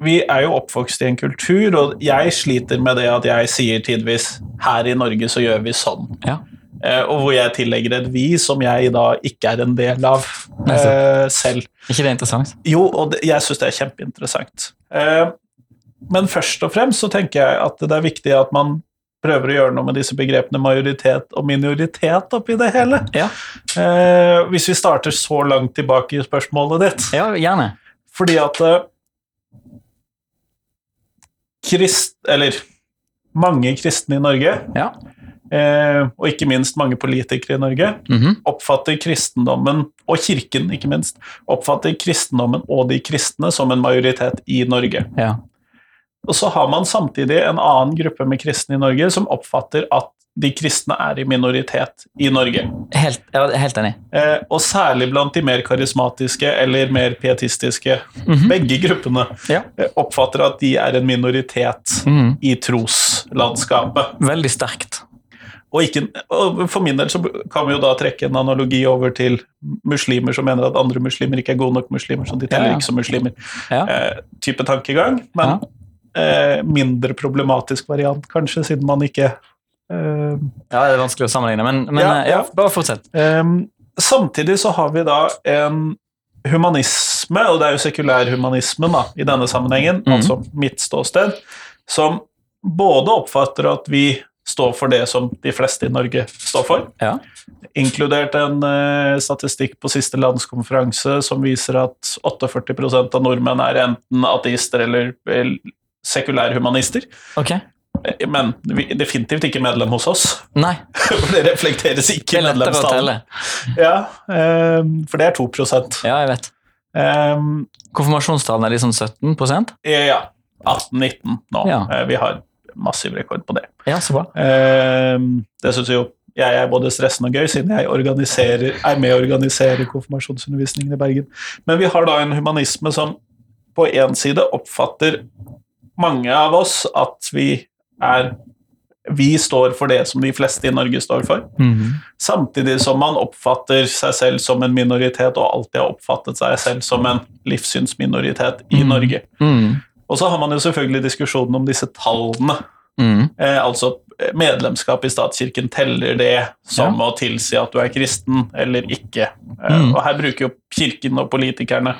Speaker 3: vi er jo oppvokst i en kultur, og jeg sliter med det at jeg sier tidvis her i Norge så gjør vi sånn.
Speaker 2: Ja.
Speaker 3: Eh, og hvor jeg tillegger et vi som jeg da ikke er en del av eh, selv.
Speaker 2: ikke det interessant?
Speaker 3: Jo, og det, jeg syns det er kjempeinteressant. Eh, men først og fremst så tenker jeg at det er viktig at man prøver å gjøre noe med disse begrepene majoritet og minoritet oppi det hele.
Speaker 2: Ja,
Speaker 3: Eh, hvis vi starter så langt tilbake i spørsmålet ditt.
Speaker 2: ja gjerne.
Speaker 3: Fordi at eh, krist... Eller mange kristne i Norge,
Speaker 2: Ja.
Speaker 3: eh, og ikke minst mange politikere i Norge,
Speaker 2: Mhm.
Speaker 3: oppfatter kristendommen, og kirken ikke minst, oppfatter kristendommen og de kristne som en majoritet i Norge.
Speaker 2: ja.
Speaker 3: Og så har man samtidig en annen gruppe med kristne i Norge som oppfatter at de kristne er i minoritet i Norge.
Speaker 2: Helt, helt enig.
Speaker 3: Eh, og særlig blant de mer karismatiske eller mer pietistiske.
Speaker 2: Mhm.
Speaker 3: Begge gruppene
Speaker 2: Ja.
Speaker 3: eh, oppfatter at de er en minoritet
Speaker 2: mm.
Speaker 3: i troslandskapet.
Speaker 2: Veldig sterkt.
Speaker 3: Og, ikke, og for min del så kan vi jo da trekke en analogi over til muslimer som mener at andre muslimer ikke er gode nok muslimer, så de teller
Speaker 2: Ja,
Speaker 3: ikke som muslimer.
Speaker 2: Ja.
Speaker 3: Eh, type tankegang, men eh, mindre problematisk variant kanskje, siden man ikke
Speaker 2: Ja, det er vanskelig å sammenligne, men, men
Speaker 3: Ja,
Speaker 2: ja, bare fortsett.
Speaker 3: Samtidig så har vi da en humanisme, og det er jo sekulærhumanismen da, i denne sammenhengen,
Speaker 2: mm.
Speaker 3: altså mitt ståsted, som både oppfatter at vi står for det som de fleste i Norge står for,
Speaker 2: Ja.
Speaker 3: inkludert en uh, statistikk på siste landskonferanse som viser at 48% av nordmenn er enten ateister eller eller sekulærhumanister,
Speaker 2: Ok.
Speaker 3: Eh, men definitivt ikke medlem hos oss,
Speaker 2: Nei, [LAUGHS]
Speaker 3: for det reflekteres ikke i medlemstallet. Ja, ehm, for det er 2%
Speaker 2: Ja, jeg vet.
Speaker 3: Um,
Speaker 2: Konfirmasjonstallene er de sånn 17%
Speaker 3: Ja, 18-19 nå.
Speaker 2: Ja.
Speaker 3: Eh, Vi har massiv rekord på det.
Speaker 2: Ja, så bra.
Speaker 3: Um, Det syns jo jeg er både stressende og gøy, siden jeg er med å organisere konfirmasjonsundervisningen i Bergen. Men vi har da en humanisme som på én side oppfatter mange av oss at vi er vi står for det som de fleste i Norge står for.
Speaker 2: Mhm.
Speaker 3: Samtidig som man oppfatter seg selv som en minoritet, og alltid har oppfattet seg selv som en livssynsminoritet i
Speaker 2: mm.
Speaker 3: Norge.
Speaker 2: Mm.
Speaker 3: Og så har man jo selvfølgelig diskusjonen om disse tallene.
Speaker 2: Mhm.
Speaker 3: Eh, altså eh, medlemskap i statskirken, teller det som å tilsi at du er kristen eller ikke? Eh,
Speaker 2: Mm.
Speaker 3: Og her bruker jo kirken og politikerne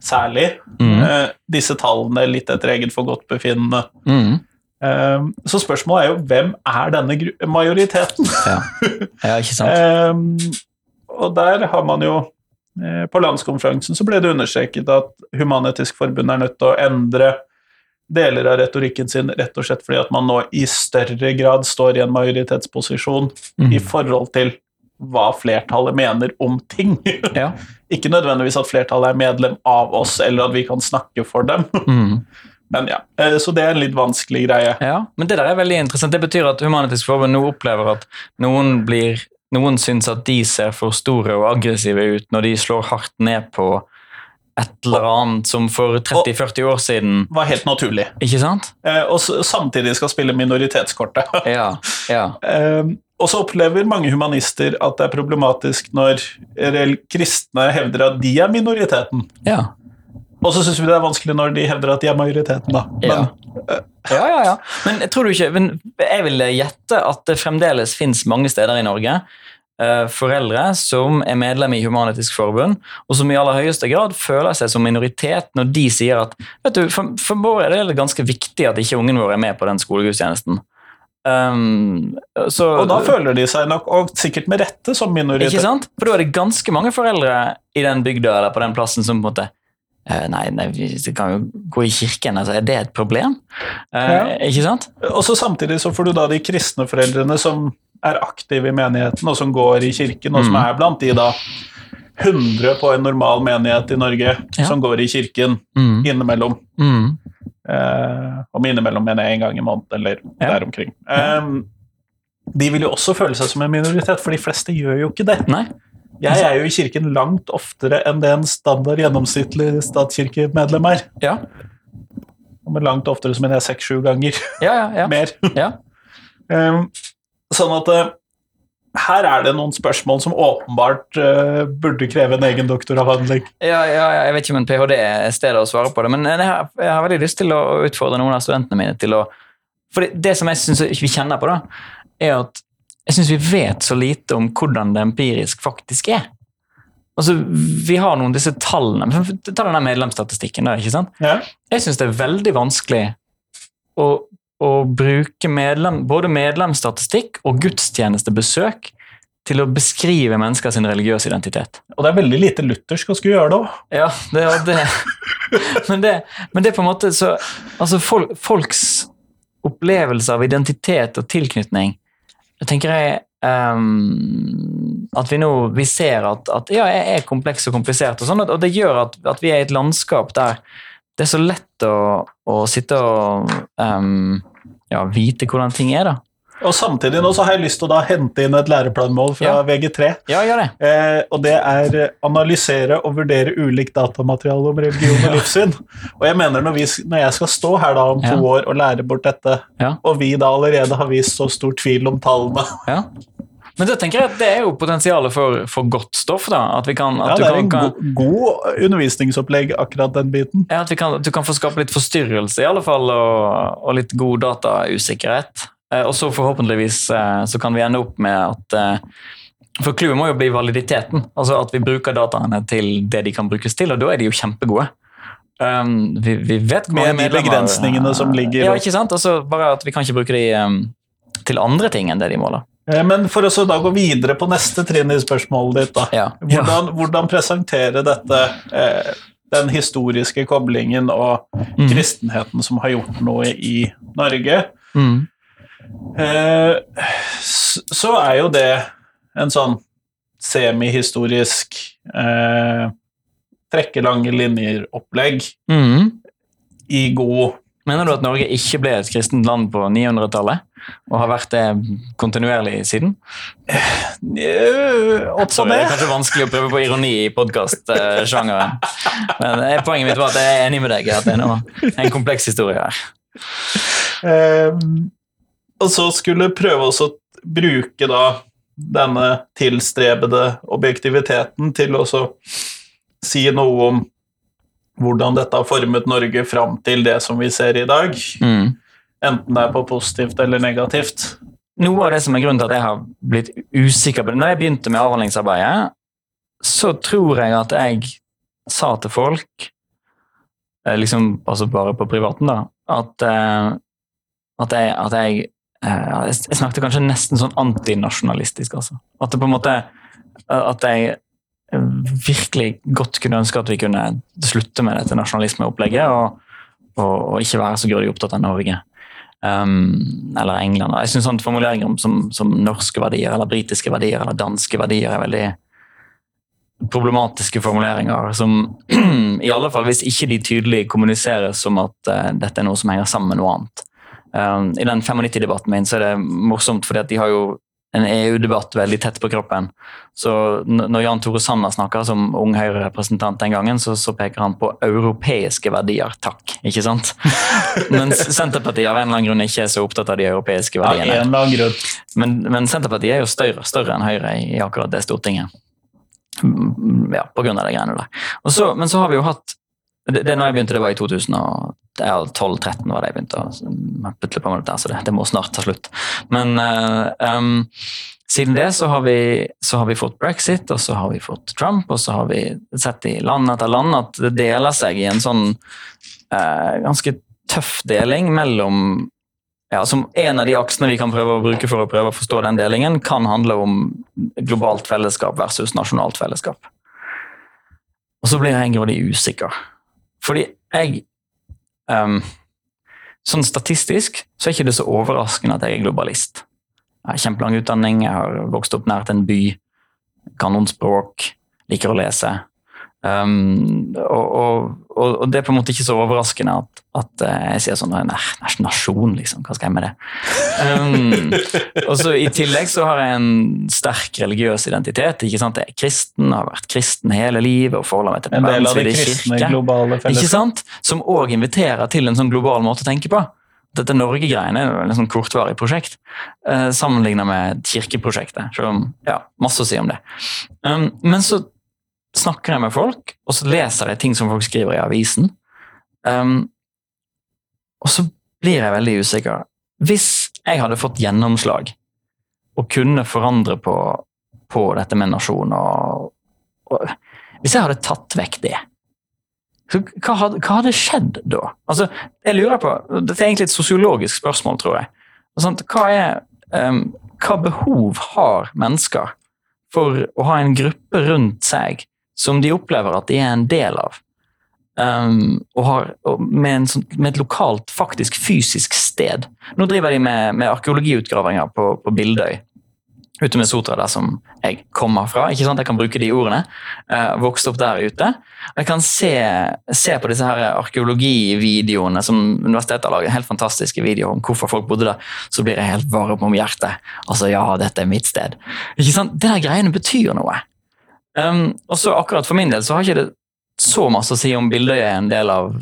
Speaker 3: særlig
Speaker 2: Mhm.
Speaker 3: eh, disse tallene litt etter eget forgodtbefinnende.
Speaker 2: Mhm.
Speaker 3: Eh, så spørsmålet er jo hvem er denne majoriteten?
Speaker 2: Ja. [LAUGHS] ja, ikke sant?
Speaker 3: Eh, og der har man jo eh, På landskonferansen så ble det understreket at Human-Etisk Forbund er nødt til å endre deler av retorikken sin rett og slett fordi at man nå i større grad står i en majoritetsposisjon
Speaker 2: mm.
Speaker 3: i forhold til hva flertallet mener om ting. [LAUGHS]
Speaker 2: Ja.
Speaker 3: Ikke nødvendigvis at flertallet er medlem av oss, eller at vi kan snakke for dem.
Speaker 2: Mhm.
Speaker 3: Men ja, eh, Så det er en litt vanskelig greie.
Speaker 2: Ja, men det der er veldig interessant. Det betyr at Human-Etisk Forbund nå opplever at noen blir noen syns at de ser for store og aggressive ut når de slår hardt ned på et eller annet som for 30-40 år siden
Speaker 3: Var helt naturlig.
Speaker 2: Ikke sant?
Speaker 3: Eh, Og samtidig skal spille minoritetskortet. [LAUGHS]
Speaker 2: Ja. ja.
Speaker 3: Eh, og så opplever mange humanister at det er problematisk når kristne hevder at de er minoriteten.
Speaker 2: ja.
Speaker 3: Og så syns vi det er vanskelig når de hevder at de er majoriteten, da. Men,
Speaker 2: Ja. Ja, ja, ja. Men tror du ikke men Jeg vil gjette at det fremdeles fins mange steder i Norge eh, foreldre som er medlem i Human-Etisk Forbund, og som i aller høyeste grad føler seg som minoritet når de sier at vet du, for, for vår er det ganske viktig at ikke ungen vår er med på den skolegudstjenesten. Um, så,
Speaker 3: og da føler de seg nok, og sikkert med rette, som minoritet.
Speaker 2: Ikke sant? For da er det ganske mange foreldre i den bygda eller på den plassen som på en måte Nei, nei vi vi kan jo gå i kirken. Altså, er det et problem? Eh,
Speaker 3: Ja.
Speaker 2: Ikke sant?
Speaker 3: Og så samtidig så får du da de kristne foreldrene som er aktive i menigheten, og som går i kirken, og som
Speaker 2: Mm.
Speaker 3: er blant de da 100 på en normal menighet i Norge
Speaker 2: Ja.
Speaker 3: som går i kirken
Speaker 2: Mm.
Speaker 3: innimellom.
Speaker 2: Mm.
Speaker 3: Eh, om innimellom mener jeg en gang i måneden eller
Speaker 2: Ja.
Speaker 3: der omkring. Eh, de vil jo også føle seg som en minoritet, for de fleste gjør jo ikke det.
Speaker 2: Nei?
Speaker 3: Jeg er jo i kirken langt oftere enn det en standard gjennomsnittlig statskirkemedlem er.
Speaker 2: Ja.
Speaker 3: Med langt oftere så mener jeg seks-sju ganger
Speaker 2: Ja, ja, ja. [LAUGHS]
Speaker 3: mer.
Speaker 2: ja.
Speaker 3: Um, sånn at uh, her er det noen spørsmål som åpenbart uh, burde kreve en egen doktoravhandling.
Speaker 2: Ja, ja, ja, jeg vet ikke om en ph.d. er stedet å svare på det, men jeg har, jeg har veldig lyst til å utfordre noen av studentene mine til å For det, det som jeg syns vi kjenner på, da, er at jeg syns vi vet så lite om hvordan det empirisk faktisk er. Altså, Vi har noen disse tallene. Ta den medlemsstatistikken. der, ikke sant?
Speaker 3: Ja.
Speaker 2: Jeg syns det er veldig vanskelig å, å bruke medlem, både medlemsstatistikk og gudstjenestebesøk til å beskrive mennesker sin religiøse identitet.
Speaker 3: Og det er veldig lite luthersk å skulle gjøre det òg.
Speaker 2: Ja, det er det. [LAUGHS] Men det, men det er på en måte så Altså, folk, folks opplevelse av identitet og tilknytning Jeg tenker jeg um, At vi nå vi ser at, at ja, jeg er kompleks og komplisert, og sånn, og det gjør at, at vi er i et landskap der det er så lett å, å sitte og um, ja, vite hvordan ting er, da.
Speaker 3: Og samtidig nå så har jeg lyst til å da hente inn et læreplanmål fra
Speaker 2: Ja.
Speaker 3: VG3.
Speaker 2: Ja, gjør det.
Speaker 3: Eh, og det er analysere og vurdere ulikt datamateriale om religion og livssyn. og jeg mener når, vi, når jeg skal stå her da om to
Speaker 2: Ja.
Speaker 3: år og lære bort dette,
Speaker 2: Ja.
Speaker 3: og vi da allerede har vist så stor tvil om tallene
Speaker 2: Ja. Men det tenker jeg at det er jo potensialet for, for godt stoff. da, At vi kan,
Speaker 3: Ja, det er
Speaker 2: du
Speaker 3: en
Speaker 2: kan,
Speaker 3: go god undervisningsopplegg, akkurat den biten.
Speaker 2: Ja, at, vi kan, at du kan få skape litt forstyrrelse i alle fall, og, og litt god datausikkerhet. Eh, og så forhåpentligvis eh, så kan vi ende opp med at eh, For clouet må jo bli validiteten. Altså at vi bruker dataene til det de kan brukes til, og da er de jo kjempegode. Um, vi, vi vet hvor
Speaker 3: Med de begrensningene som ligger-
Speaker 2: Ja, ikke sant? Altså, bare at vi kan ikke bruke de um, til andre ting enn det de måler.
Speaker 3: Men for å da gå videre på neste trinn i spørsmålet ditt, da.
Speaker 2: Ja.
Speaker 3: Hvordan, hvordan presentere dette, eh, den historiske koblingen og
Speaker 2: Mm.
Speaker 3: kristenheten som har gjort noe i Norge?
Speaker 2: Mm.
Speaker 3: Eh, så er jo det en sånn semihistorisk eh, trekke lange linjer-opplegg
Speaker 2: Mm.
Speaker 3: i god
Speaker 2: Mener du at Norge ikke ble et kristent land på 900-tallet, og har vært det kontinuerlig siden?
Speaker 3: Eh, også
Speaker 2: det. Det er kanskje vanskelig å prøve på ironi i podkastsjangeren. [LAUGHS] Men eh, poenget mitt var at jeg er enig med deg i at det er en kompleks historie her.
Speaker 3: Eh, og så skulle prøve også å bruke da denne tilstrebede objektiviteten til å si noe om hvordan dette har formet Norge fram til det som vi ser i dag.
Speaker 2: Mm.
Speaker 3: Enten det er på positivt eller negativt.
Speaker 2: Noe av det som er grunnen til at jeg har blitt usikker på det Når jeg begynte med avhandlingsarbeidet, så tror jeg at jeg sa til folk, eh, liksom altså bare på privaten, da, at, eh, at jeg, at jeg Jeg jeg snakket kanskje nesten sånn antinasjonalistisk, altså. At det på en måte At jeg eh, virkelig godt kunne ønske at vi kunne slutte med dette nasjonalismeopplegget, og, og, og ikke være så grådig opptatt av Norge. Um, eller England. Jeg synes sånn Formuleringer om- som, som norske verdier, eller britiske verdier, eller danske verdier er veldig problematiske formuleringer som [CLEARS THROAT] i alle fall hvis ikke de tydelig kommuniseres som at uh, dette er noe som henger sammen med noe annet. Um, I den 95-debatten min så er det morsomt, fordi de har jo en EU-debatt veldig tett på kroppen. Så når Jan Tore Sanner snakker som ung Høyre-representant den gangen, så, så peker han på europeiske verdier. Takk, ikke sant? [LAUGHS] Mens Senterpartiet av en eller annen grunn ikke er så opptatt av de europeiske
Speaker 3: verdiene.
Speaker 2: verdiene.
Speaker 3: en eller annen grunn.
Speaker 2: Men, men Senterpartiet er jo større, større enn Høyre i, akkurat det Stortinget. Ja, på grunn av de greiene der. Så, men så har vi jo hatt det, det når jeg begynte, det var i 2012-2013. var det jeg begynte å putle på med dette, så det, det må snart ta slutt. Men uh, um, siden det så har, vi, så har vi fått brexit, og så har vi fått Trump, og så har vi sett i land etter land at det deler seg i en sånn uh, ganske tøff deling mellom ja, som En av de aksene vi kan prøve å bruke for å prøve å forstå den delingen, kan handle om globalt fellesskap versus nasjonalt fellesskap. Og så blir jeg grådig usikker. Fordi jeg um, Sånn statistisk så er ikke det så overraskende at jeg er globalist. Jeg har kjempelang utdanning, jeg har vokst opp nært en by, kan noen språk, liker å lese. Um, og, og, og, det er på en måte ikke så overraskende at, at eh, jeg sier sånn Nei, nasjon, liksom. Hva skal jeg med det? Um, [LAUGHS] og så I tillegg så har jeg en sterk religiøs identitet. ikke sant? Jeg er kristen, har vært kristen hele livet og forholder meg til
Speaker 3: En del av det kristne
Speaker 2: kirke.
Speaker 3: globale
Speaker 2: Ikke sant? Som òg inviterer til en sånn global måte å tenke på. Dette Norge-greiene er en sånn kortvarig prosjekt, eh, sammenlignet med kirkeprosjektet. Selv om ja, masse å si om det. Um, men så snakker jeg med folk, og så leser jeg ting som folk skriver i avisen. Um, og så blir jeg veldig usikker. Hvis jeg hadde fått gjennomslag og kunne forandre på, på dette med nasjon og, og Hvis jeg hadde tatt vekk det, så hva hadde, hva hadde skjedd da? Altså, jeg lurer på, Dette er egentlig et sosiologisk spørsmål, tror jeg. Sånn, hva, er, um, hva behov har mennesker for å ha en gruppe rundt seg som de opplever at de er en del av? Um, og har, og med, sånn, med et lokalt, faktisk fysisk sted. Nå driver de med, med arkeologiutgravinger på, på Bildøy, ute med Sotra, der som jeg kommer fra. ikke sant? Jeg kan bruke de ordene. Uh, vokste opp der ute. Og jeg kan se, se på disse her arkeologivideoene som universitetet har laget. Helt fantastiske videoer om hvorfor folk bodde der. Så blir jeg helt varm om hjertet. Altså, ja, dette er mitt sted. Ikke sant? Det der greiene betyr noe. Um, og så akkurat for min del så har ikke det så masse å si om Bildøy er en del av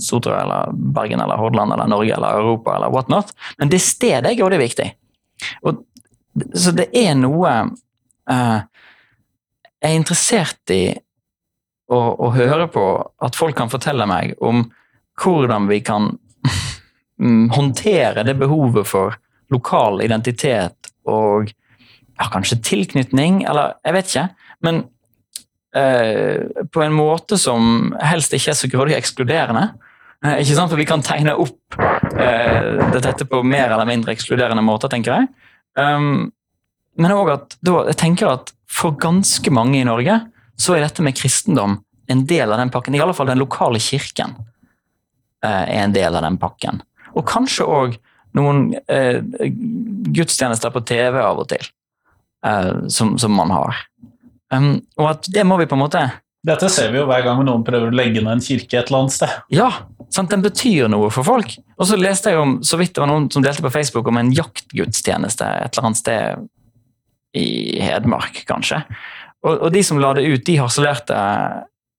Speaker 2: Sotra eller Bergen eller Hordaland eller Norge eller Europa eller what not, men det stedet er jo det viktig. Og, så det er noe uh, Jeg er interessert i å, å høre på at folk kan fortelle meg om hvordan vi kan [LAUGHS] håndtere det behovet for lokal identitet og ja, kanskje tilknytning, eller jeg vet ikke. Men eh, på en måte som helst ikke er så grådig ekskluderende. Eh, ikke sant? For vi kan tegne opp eh, dette på mer eller mindre ekskluderende måter, tenker jeg. Um, men òg at da, jeg tenker at for ganske mange i Norge så er dette med kristendom en del av den pakken. I alle fall den lokale kirken eh, er en del av den pakken. Og kanskje òg noen eh, gudstjenester på TV av og til, som, som man har. Um, og at det må vi på en måte
Speaker 3: Dette ser vi jo hver gang noen prøver å legge ned en kirke et eller annet sted.
Speaker 2: Ja, Sant? Den betyr noe for folk. Og så leste jeg om, så vidt det var noen som delte på Facebook om en jaktgudstjeneste et eller annet sted i Hedmark, kanskje. Og, og de som la det ut, de harselerte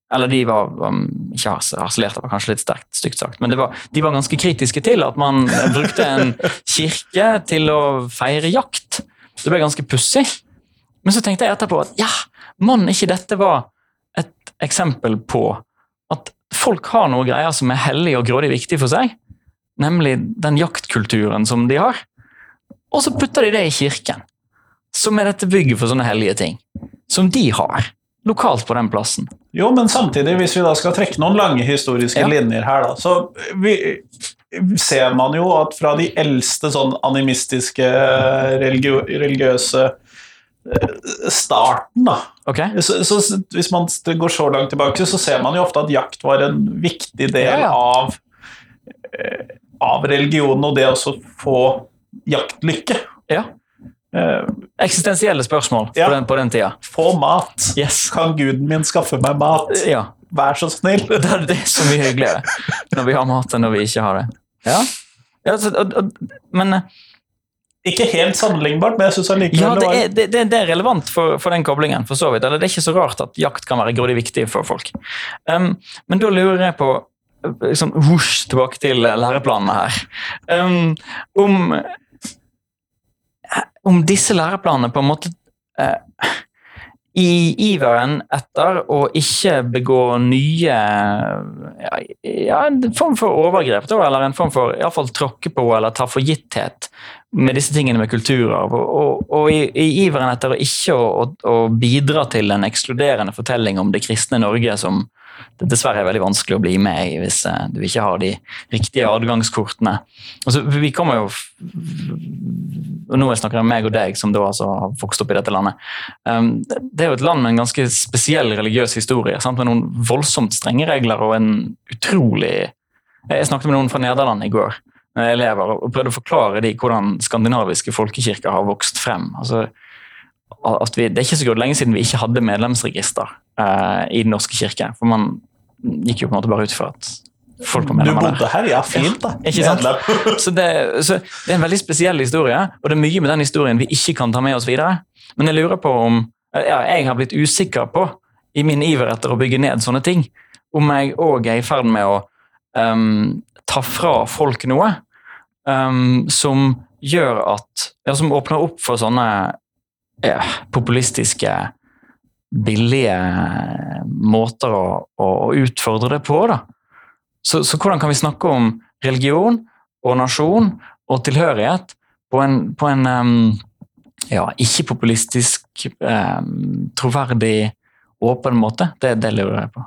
Speaker 2: eller de var ikke harselerte, var kanskje litt sterkt, stygt sagt, men var, de var ganske kritiske til at man brukte en kirke til å feire jakt. Det ble ganske pussig. Men så tenkte jeg etterpå at ja, mann ikke dette var et eksempel på at folk har noen greier som er hellig og grådig viktig for seg, nemlig den jaktkulturen som de har. Og så putter de det i kirken, som er dette bygget for sånne hellige ting. Som de har lokalt på den plassen.
Speaker 3: Jo, men samtidig, hvis vi da skal trekke noen lange historiske
Speaker 2: Ja.
Speaker 3: linjer her, da, så vi, ser man jo at fra de eldste sånn animistiske, religio, religiøse eh, starten, da.
Speaker 2: Okay.
Speaker 3: Så, så hvis man går så langt tilbake, så ser man jo ofte at jakt var en viktig del
Speaker 2: Ja, ja.
Speaker 3: av eh, av religionen og det å få jaktlykke.
Speaker 2: Ja.
Speaker 3: Eh,
Speaker 2: Eksistensielle spørsmål
Speaker 3: Ja.
Speaker 2: på, den, på den tida.
Speaker 3: få mat.
Speaker 2: Yes.
Speaker 3: Kan guden min skaffe meg mat?
Speaker 2: Ja.
Speaker 3: Vær så snill. [LAUGHS]
Speaker 2: Det er det så mye hyggeligere når vi har mat enn når vi ikke har det. Ja, ja så, og, og, Men eh,
Speaker 3: Ikke helt sammenlignbart, men jeg syns allikevel
Speaker 2: ja, det er, det, det, det er relevant for, for den koblingen, for så vidt. Eller det er ikke så rart at jakt kan være grådig viktig for folk. Um, men da lurer jeg på liksom, Whoosh, tilbake til læreplanene her. Um, om, om disse læreplanene på en måte eh, i iveren etter å ikke begå nye ja, ja, en form for overgrep, da, eller en form for i alle fall tråkke på eller ta for gitthet med disse tingene med kulturarv. Og, og, og i, i iveren etter å ikke å, å, å bidra til en ekskluderende fortelling om det kristne Norge som det dessverre er veldig vanskelig å bli med i hvis eh, du ikke har de riktige adgangskortene. Altså, vi kommer jo og nå snakker jeg om meg og deg, som da altså har vokst opp i dette landet. Um, det er jo et land med en ganske spesiell religiøs historie, sant? med noen voldsomt strenge regler og en utrolig Jeg snakket med noen fra Nederland i går, eh, elever, og prøvde å forklare de hvordan skandinaviske folkekirker har vokst frem. Altså, vi, det er ikke så godt lenge siden vi ikke hadde medlemsregister eh, i Den norske kirke. For man gikk jo på en måte bare ut fra at folk var medlemmer der.
Speaker 3: Du bodde her, ja. Fint, da.
Speaker 2: Ikke sant? [LAUGHS] Så det, så det er en veldig spesiell historie, og det er mye med den historien vi ikke kan ta med oss videre. Men jeg lurer på om ja, Jeg har blitt usikker på, i min iver etter å bygge ned sånne ting, om jeg òg er i ferd med å um, ta fra folk noe um, som gjør at ja, Som åpner opp for sånne ja, populistiske billige måter å, å utfordre det på. da. Så, så hvordan kan vi snakke om religion og nasjon og tilhørighet på en, på en um, ja, ikke-populistisk, um, troverdig, åpen måte? Det, det lurer jeg på.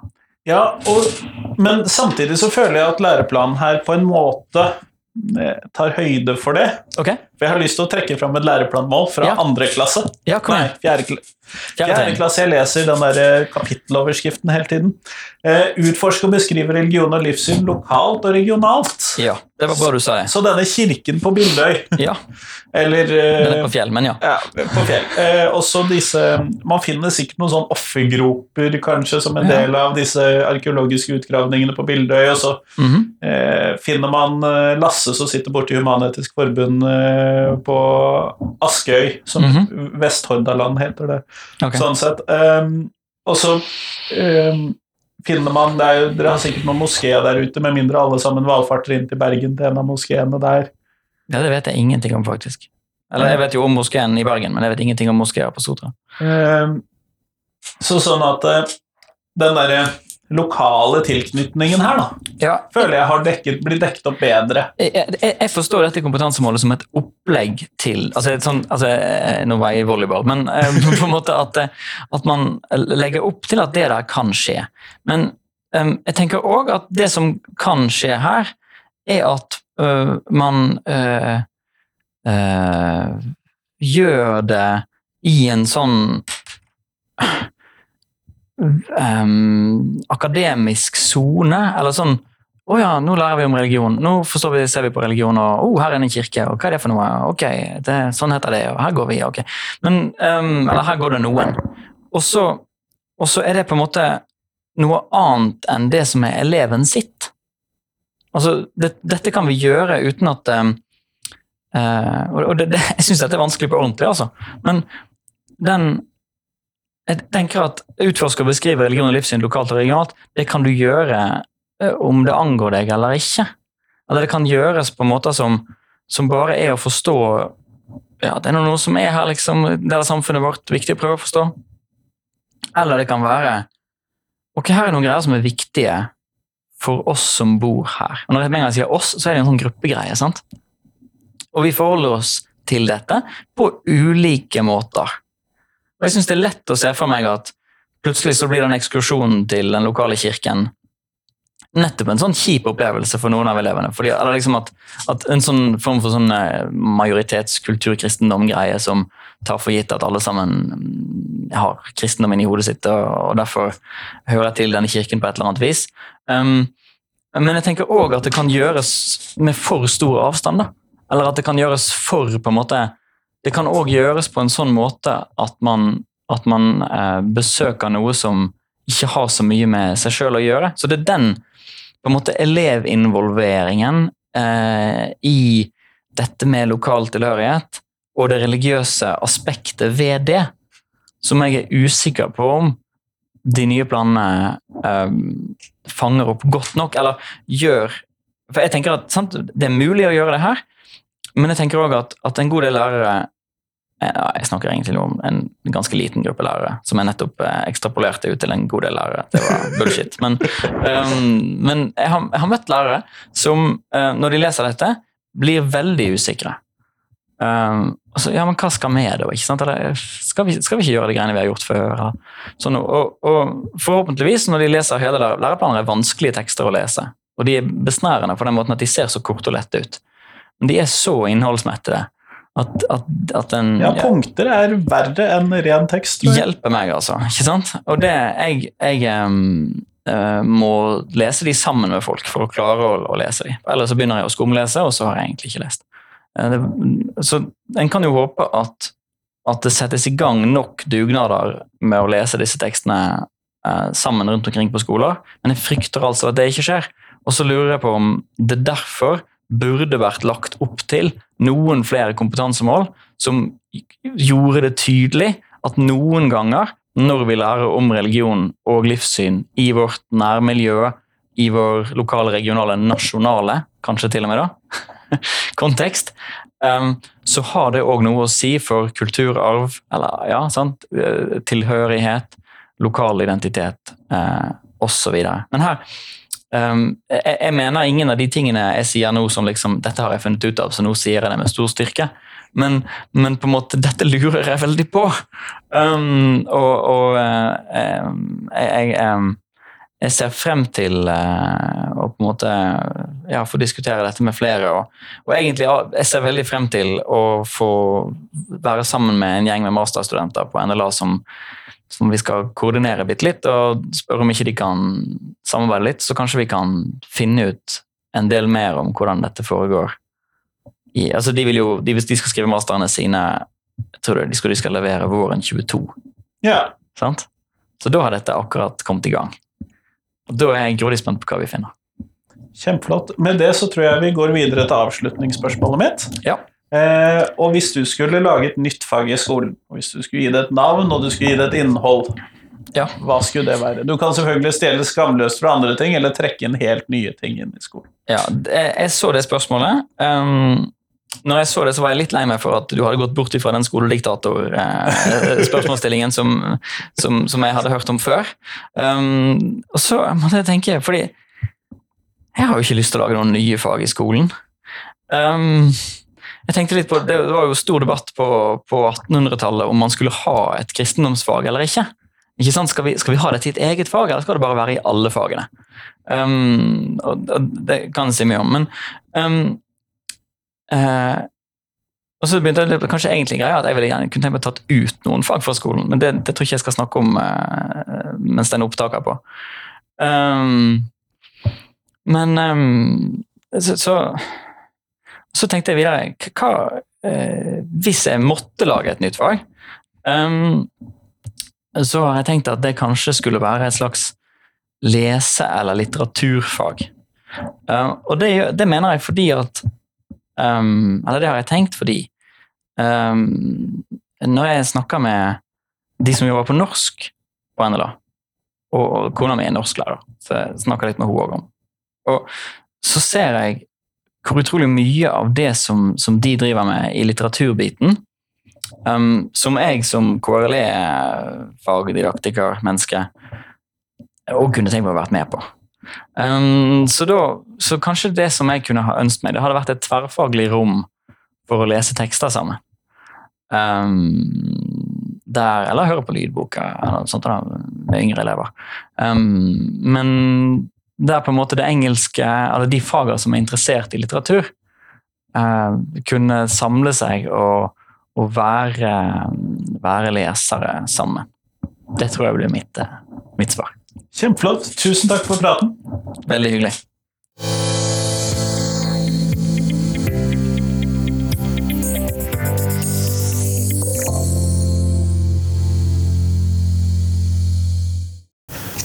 Speaker 3: Ja, og, men samtidig så føler jeg at læreplanen her på en måte eh, tar høyde for det.
Speaker 2: Ok?
Speaker 3: For jeg har lyst til å trekke fram et læreplanmål fra
Speaker 2: Ja.
Speaker 3: andre klasse.
Speaker 2: Ja, kom
Speaker 3: Nei, fjerde,
Speaker 2: Fjerde
Speaker 3: fjerde klasse. Jeg leser den der eh, kapitteloverskriften hele tiden. Eh, utforske og beskrive religion og livssyn lokalt og regionalt.
Speaker 2: Ja, det var bra du sa det.
Speaker 3: Så denne kirken på Bildøy,
Speaker 2: Ja,
Speaker 3: eller
Speaker 2: er på fjell, men ja.
Speaker 3: Ja, på fjell. Eh, også disse Man finner sikkert noen sånn offergroper kanskje som en del av disse arkeologiske utgravningene på Bildøy. Og så
Speaker 2: Mhm.
Speaker 3: eh, finner man Lasse som sitter borti Human-Etisk Forbund eh, på Askøy, som
Speaker 2: Mhm.
Speaker 3: Vesthordaland heter det.
Speaker 2: Okay.
Speaker 3: Sånn sett. Um, og så um, finner man det er, Dere har sikkert noen moskeer der ute, med mindre alle sammen valfarter inn til Bergen til en av moskeene der.
Speaker 2: Ja, det vet jeg ingenting om, faktisk. Eller jeg vet jo om moskeen i Bergen, men jeg vet ingenting om moskeer på Sotra.
Speaker 3: Um, så sånn at eh, den derre lokale tilknytningen her, da,
Speaker 2: Ja,
Speaker 3: føler jeg har dekket, blir dekket opp bedre.
Speaker 2: jeg, jeg, jeg forstår dette kompetansemålet som et opplegg til altså, sånn, altså, eh, Nå var jeg i volleyball, men eh, [LAUGHS] på en måte at, eh, at man legger opp til at det der kan skje. Men um, jeg tenker òg at det som kan skje her, er at uh, man uh, uh, gjør det i en sånn em, akademisk sone, eller sånn å ja, nå lærer vi om religion. Nå forstår vi, ser vi på religion, og oh, her er det en kirke, og hva er det for noe? Ok, det, sånn heter det, og her går vi, ok. Men, um, eller her går det noen. Og så, er det på en måte noe annet enn det som er eleven sitt. Altså, det, dette kan vi gjøre uten at um, uh, Og det, jeg syns dette er vanskelig på ordentlig, altså. Men den Jeg tenker at utforske og beskrive religion og livssyn lokalt og regionalt, det kan du gjøre uh, om det angår deg eller ikke. Eller det kan gjøres på måter som, som bare er å forstå ja, det er noe som er her, liksom, del av samfunnet vårt, viktig å prøve å forstå. Eller det kan være ok, her er noen greier som er viktige for oss som bor her. Og når jeg, jeg sier oss, så er det en sånn gruppegreie. sant? Og vi forholder oss til dette på ulike måter. Og jeg syns det er lett å se for meg at plutselig så blir den ekskursjonen til den lokale kirken nettopp en sånn kjip opplevelse for noen av elevene. Fordi, eller liksom at, at En sånn form for sånn eh, majoritetskultur-kristendom-greie som tar for gitt at alle sammen mm, har kristendommen i hodet sitt og, og derfor hører til denne kirken på et eller annet vis. Um, men jeg tenker òg at det kan gjøres med for stor avstand. da. Eller at det kan gjøres for på en måte, Det kan òg gjøres på en sånn måte at man, at man eh, besøker noe som ikke har så mye med seg sjøl å gjøre. Så det er den på en måte elevinvolveringen eh, i dette med lokal tilhørighet og det religiøse aspektet ved det, som jeg er usikker på om de nye planene eh, fanger opp godt nok, eller gjør For jeg tenker at sant, Det er mulig å gjøre det her, men jeg tenker òg at, at en god del lærere jeg snakker egentlig om en ganske liten gruppe lærere, som jeg nettopp eh, ekstrapolerte ut til en god del lærere. Det var [LAUGHS] bullshit. Men, um, men jeg, har, jeg, har, møtt lærere som, uh, når de leser dette, blir veldig usikre. Um, altså, ja, men hva skal vi da? ikke sant? Eller, skal, vi, skal, vi, ikke gjøre de greiene vi har gjort før? Sånn, og, og, forhåpentligvis, når de leser hele læreplaner, er vanskelige tekster å lese. Og de er besnærende på den måten at de ser så korte og lette ut. De er så innholdsmettede at, at, at en
Speaker 3: Ja, punkter er verre enn ren tekst.
Speaker 2: Hjelper meg, altså. Ikke sant? Og det Jeg, jeg um, uh, må lese de sammen med folk for å klare å, å lese de. Ellers så begynner jeg å skumlese, og så har jeg egentlig ikke lest. Uh, det, så en kan jo håpe at, at det settes i gang nok dugnader med å lese disse tekstene uh, sammen rundt omkring på skoler, men jeg frykter altså at det ikke skjer. Og så lurer jeg på om det derfor burde vært lagt opp til noen flere kompetansemål som gjorde det tydelig at noen ganger når vi lærer om religion og livssyn i vårt nærmiljø, i vår lokale, regionale, nasjonale, kanskje til og med da, [LAUGHS] kontekst, um, så har det òg noe å si for kulturarv, eller ja, sant, eh, tilhørighet, lokal identitet uh, osv. Men her Um, jeg, jeg, mener ingen av de tingene jeg sier nå som liksom, dette har jeg funnet ut av, så nå sier jeg det med stor styrke. Men, men på en måte, dette lurer jeg veldig på. Um, og, og uh, jeg, jeg, jeg, ser frem til uh, å på en måte ja, få diskutere dette med flere. Og, og egentlig jeg ser veldig frem til å få være sammen med en gjeng med masterstudenter på NLA som som vi skal koordinere bitte litt, og spørre om ikke de kan samarbeide litt, så kanskje vi kan finne ut en del mer om hvordan dette foregår. I, altså de, vil jo, de, de skal skrive masterne sine jeg tror de skal, de skal levere våren 22.
Speaker 3: Ja.
Speaker 2: Sant? Så da har dette akkurat kommet i gang. Og Da er jeg grådig spent på hva vi finner.
Speaker 3: Kjempeflott. Med det så tror jeg vi går videre til avslutningsspørsmålet mitt.
Speaker 2: Ja.
Speaker 3: Eh, og hvis du skulle lage et nytt fag i skolen, og hvis du skulle gi det et navn og du skulle gi det et innhold,
Speaker 2: ja.
Speaker 3: hva skulle det være? Du kan selvfølgelig stjele skamløst fra andre ting, eller trekke inn helt nye ting inn i skolen.
Speaker 2: Ja, jeg så det spørsmålet. Um, når jeg så det, så var jeg litt lei meg for at du hadde gått bort fra den skolediktator-spørsmålsstillingen eh, [LAUGHS] som, som, som, jeg hadde hørt om før. Um, og så måtte jeg tenke, fordi jeg har jo ikke lyst til å lage noen nye fag i skolen. Um, jeg tenkte litt på, Det var jo stor debatt på, på 1800-tallet om man skulle ha et kristendomsfag eller ikke. ikke sant? Skal vi, skal vi, ha det til et eget fag, eller skal det bare være i alle fagene? Um, og, og Det kan jeg si mye om, men um, uh, og så begynte jeg kanskje egentlig greia at jeg ville gjerne kunne tenkt meg tatt ut noen fag fra skolen, men det, det tror ikke jeg skal snakke om uh, mens den opptaker på. Um, men så, så så tenkte jeg videre hva, eh, Hvis jeg måtte lage et nytt fag, um, så har jeg tenkt at det kanskje skulle være et slags lese- eller litteraturfag. Um, og det, det, mener jeg fordi at um, Eller det har jeg tenkt fordi Når jeg snakker med de som jobber på norsk på NLA, og kona mi er norsklærer, så jeg snakker litt med henne òg om Og så ser jeg hvor utrolig mye av det som, som de driver med i litteraturbiten, um, som jeg som KRLE-fagdidaktiker-menneske òg kunne tenkt meg å vært med på. Um, så, da, så kanskje det som jeg kunne ha ønsket meg, det hadde vært et tverrfaglig rom for å lese tekster sammen. Um, der, eller høre på lydboka eller sånt da, med yngre elever. Um, men der på en måte det engelske, eller de fagene som er interessert i litteratur, eh, kunne samle seg og, og være, være, lesere sammen. Det tror jeg blir mitt, mitt svar.
Speaker 3: Kjempeflott. Tusen takk for praten.
Speaker 2: Veldig hyggelig.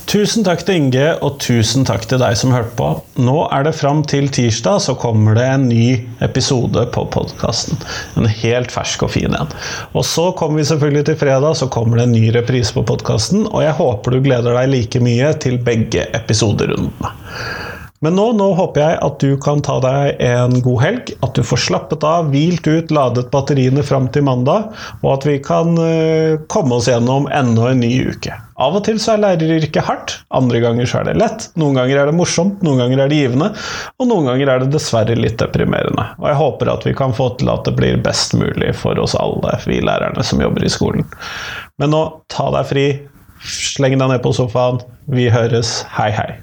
Speaker 1: Tusen takk til Inge, og tusen takk til deg som hørte på. Nå er det fram til tirsdag, så kommer det en ny episode på podkasten. En helt fersk og fin en. Og så kommer vi selvfølgelig til fredag, så kommer det en ny reprise på podkasten. Og jeg håper du gleder deg like mye til begge episoderundene. Men nå, nå, håper jeg at du kan ta deg en god helg, at du får slappet av, hvilt ut, ladet batteriene fram til mandag, og at vi kan uh, komme oss gjennom enda en ny uke. Av og til så er læreryrket hardt, andre ganger så er det lett, noen ganger er det morsomt, noen ganger er det givende, og noen ganger er det dessverre litt deprimerende. Og jeg håper at vi kan få til at det blir best mulig for oss alle, vi lærerne som jobber i skolen. Men nå, ta deg fri, sleng deg ned på sofaen, vi høres, hei hei.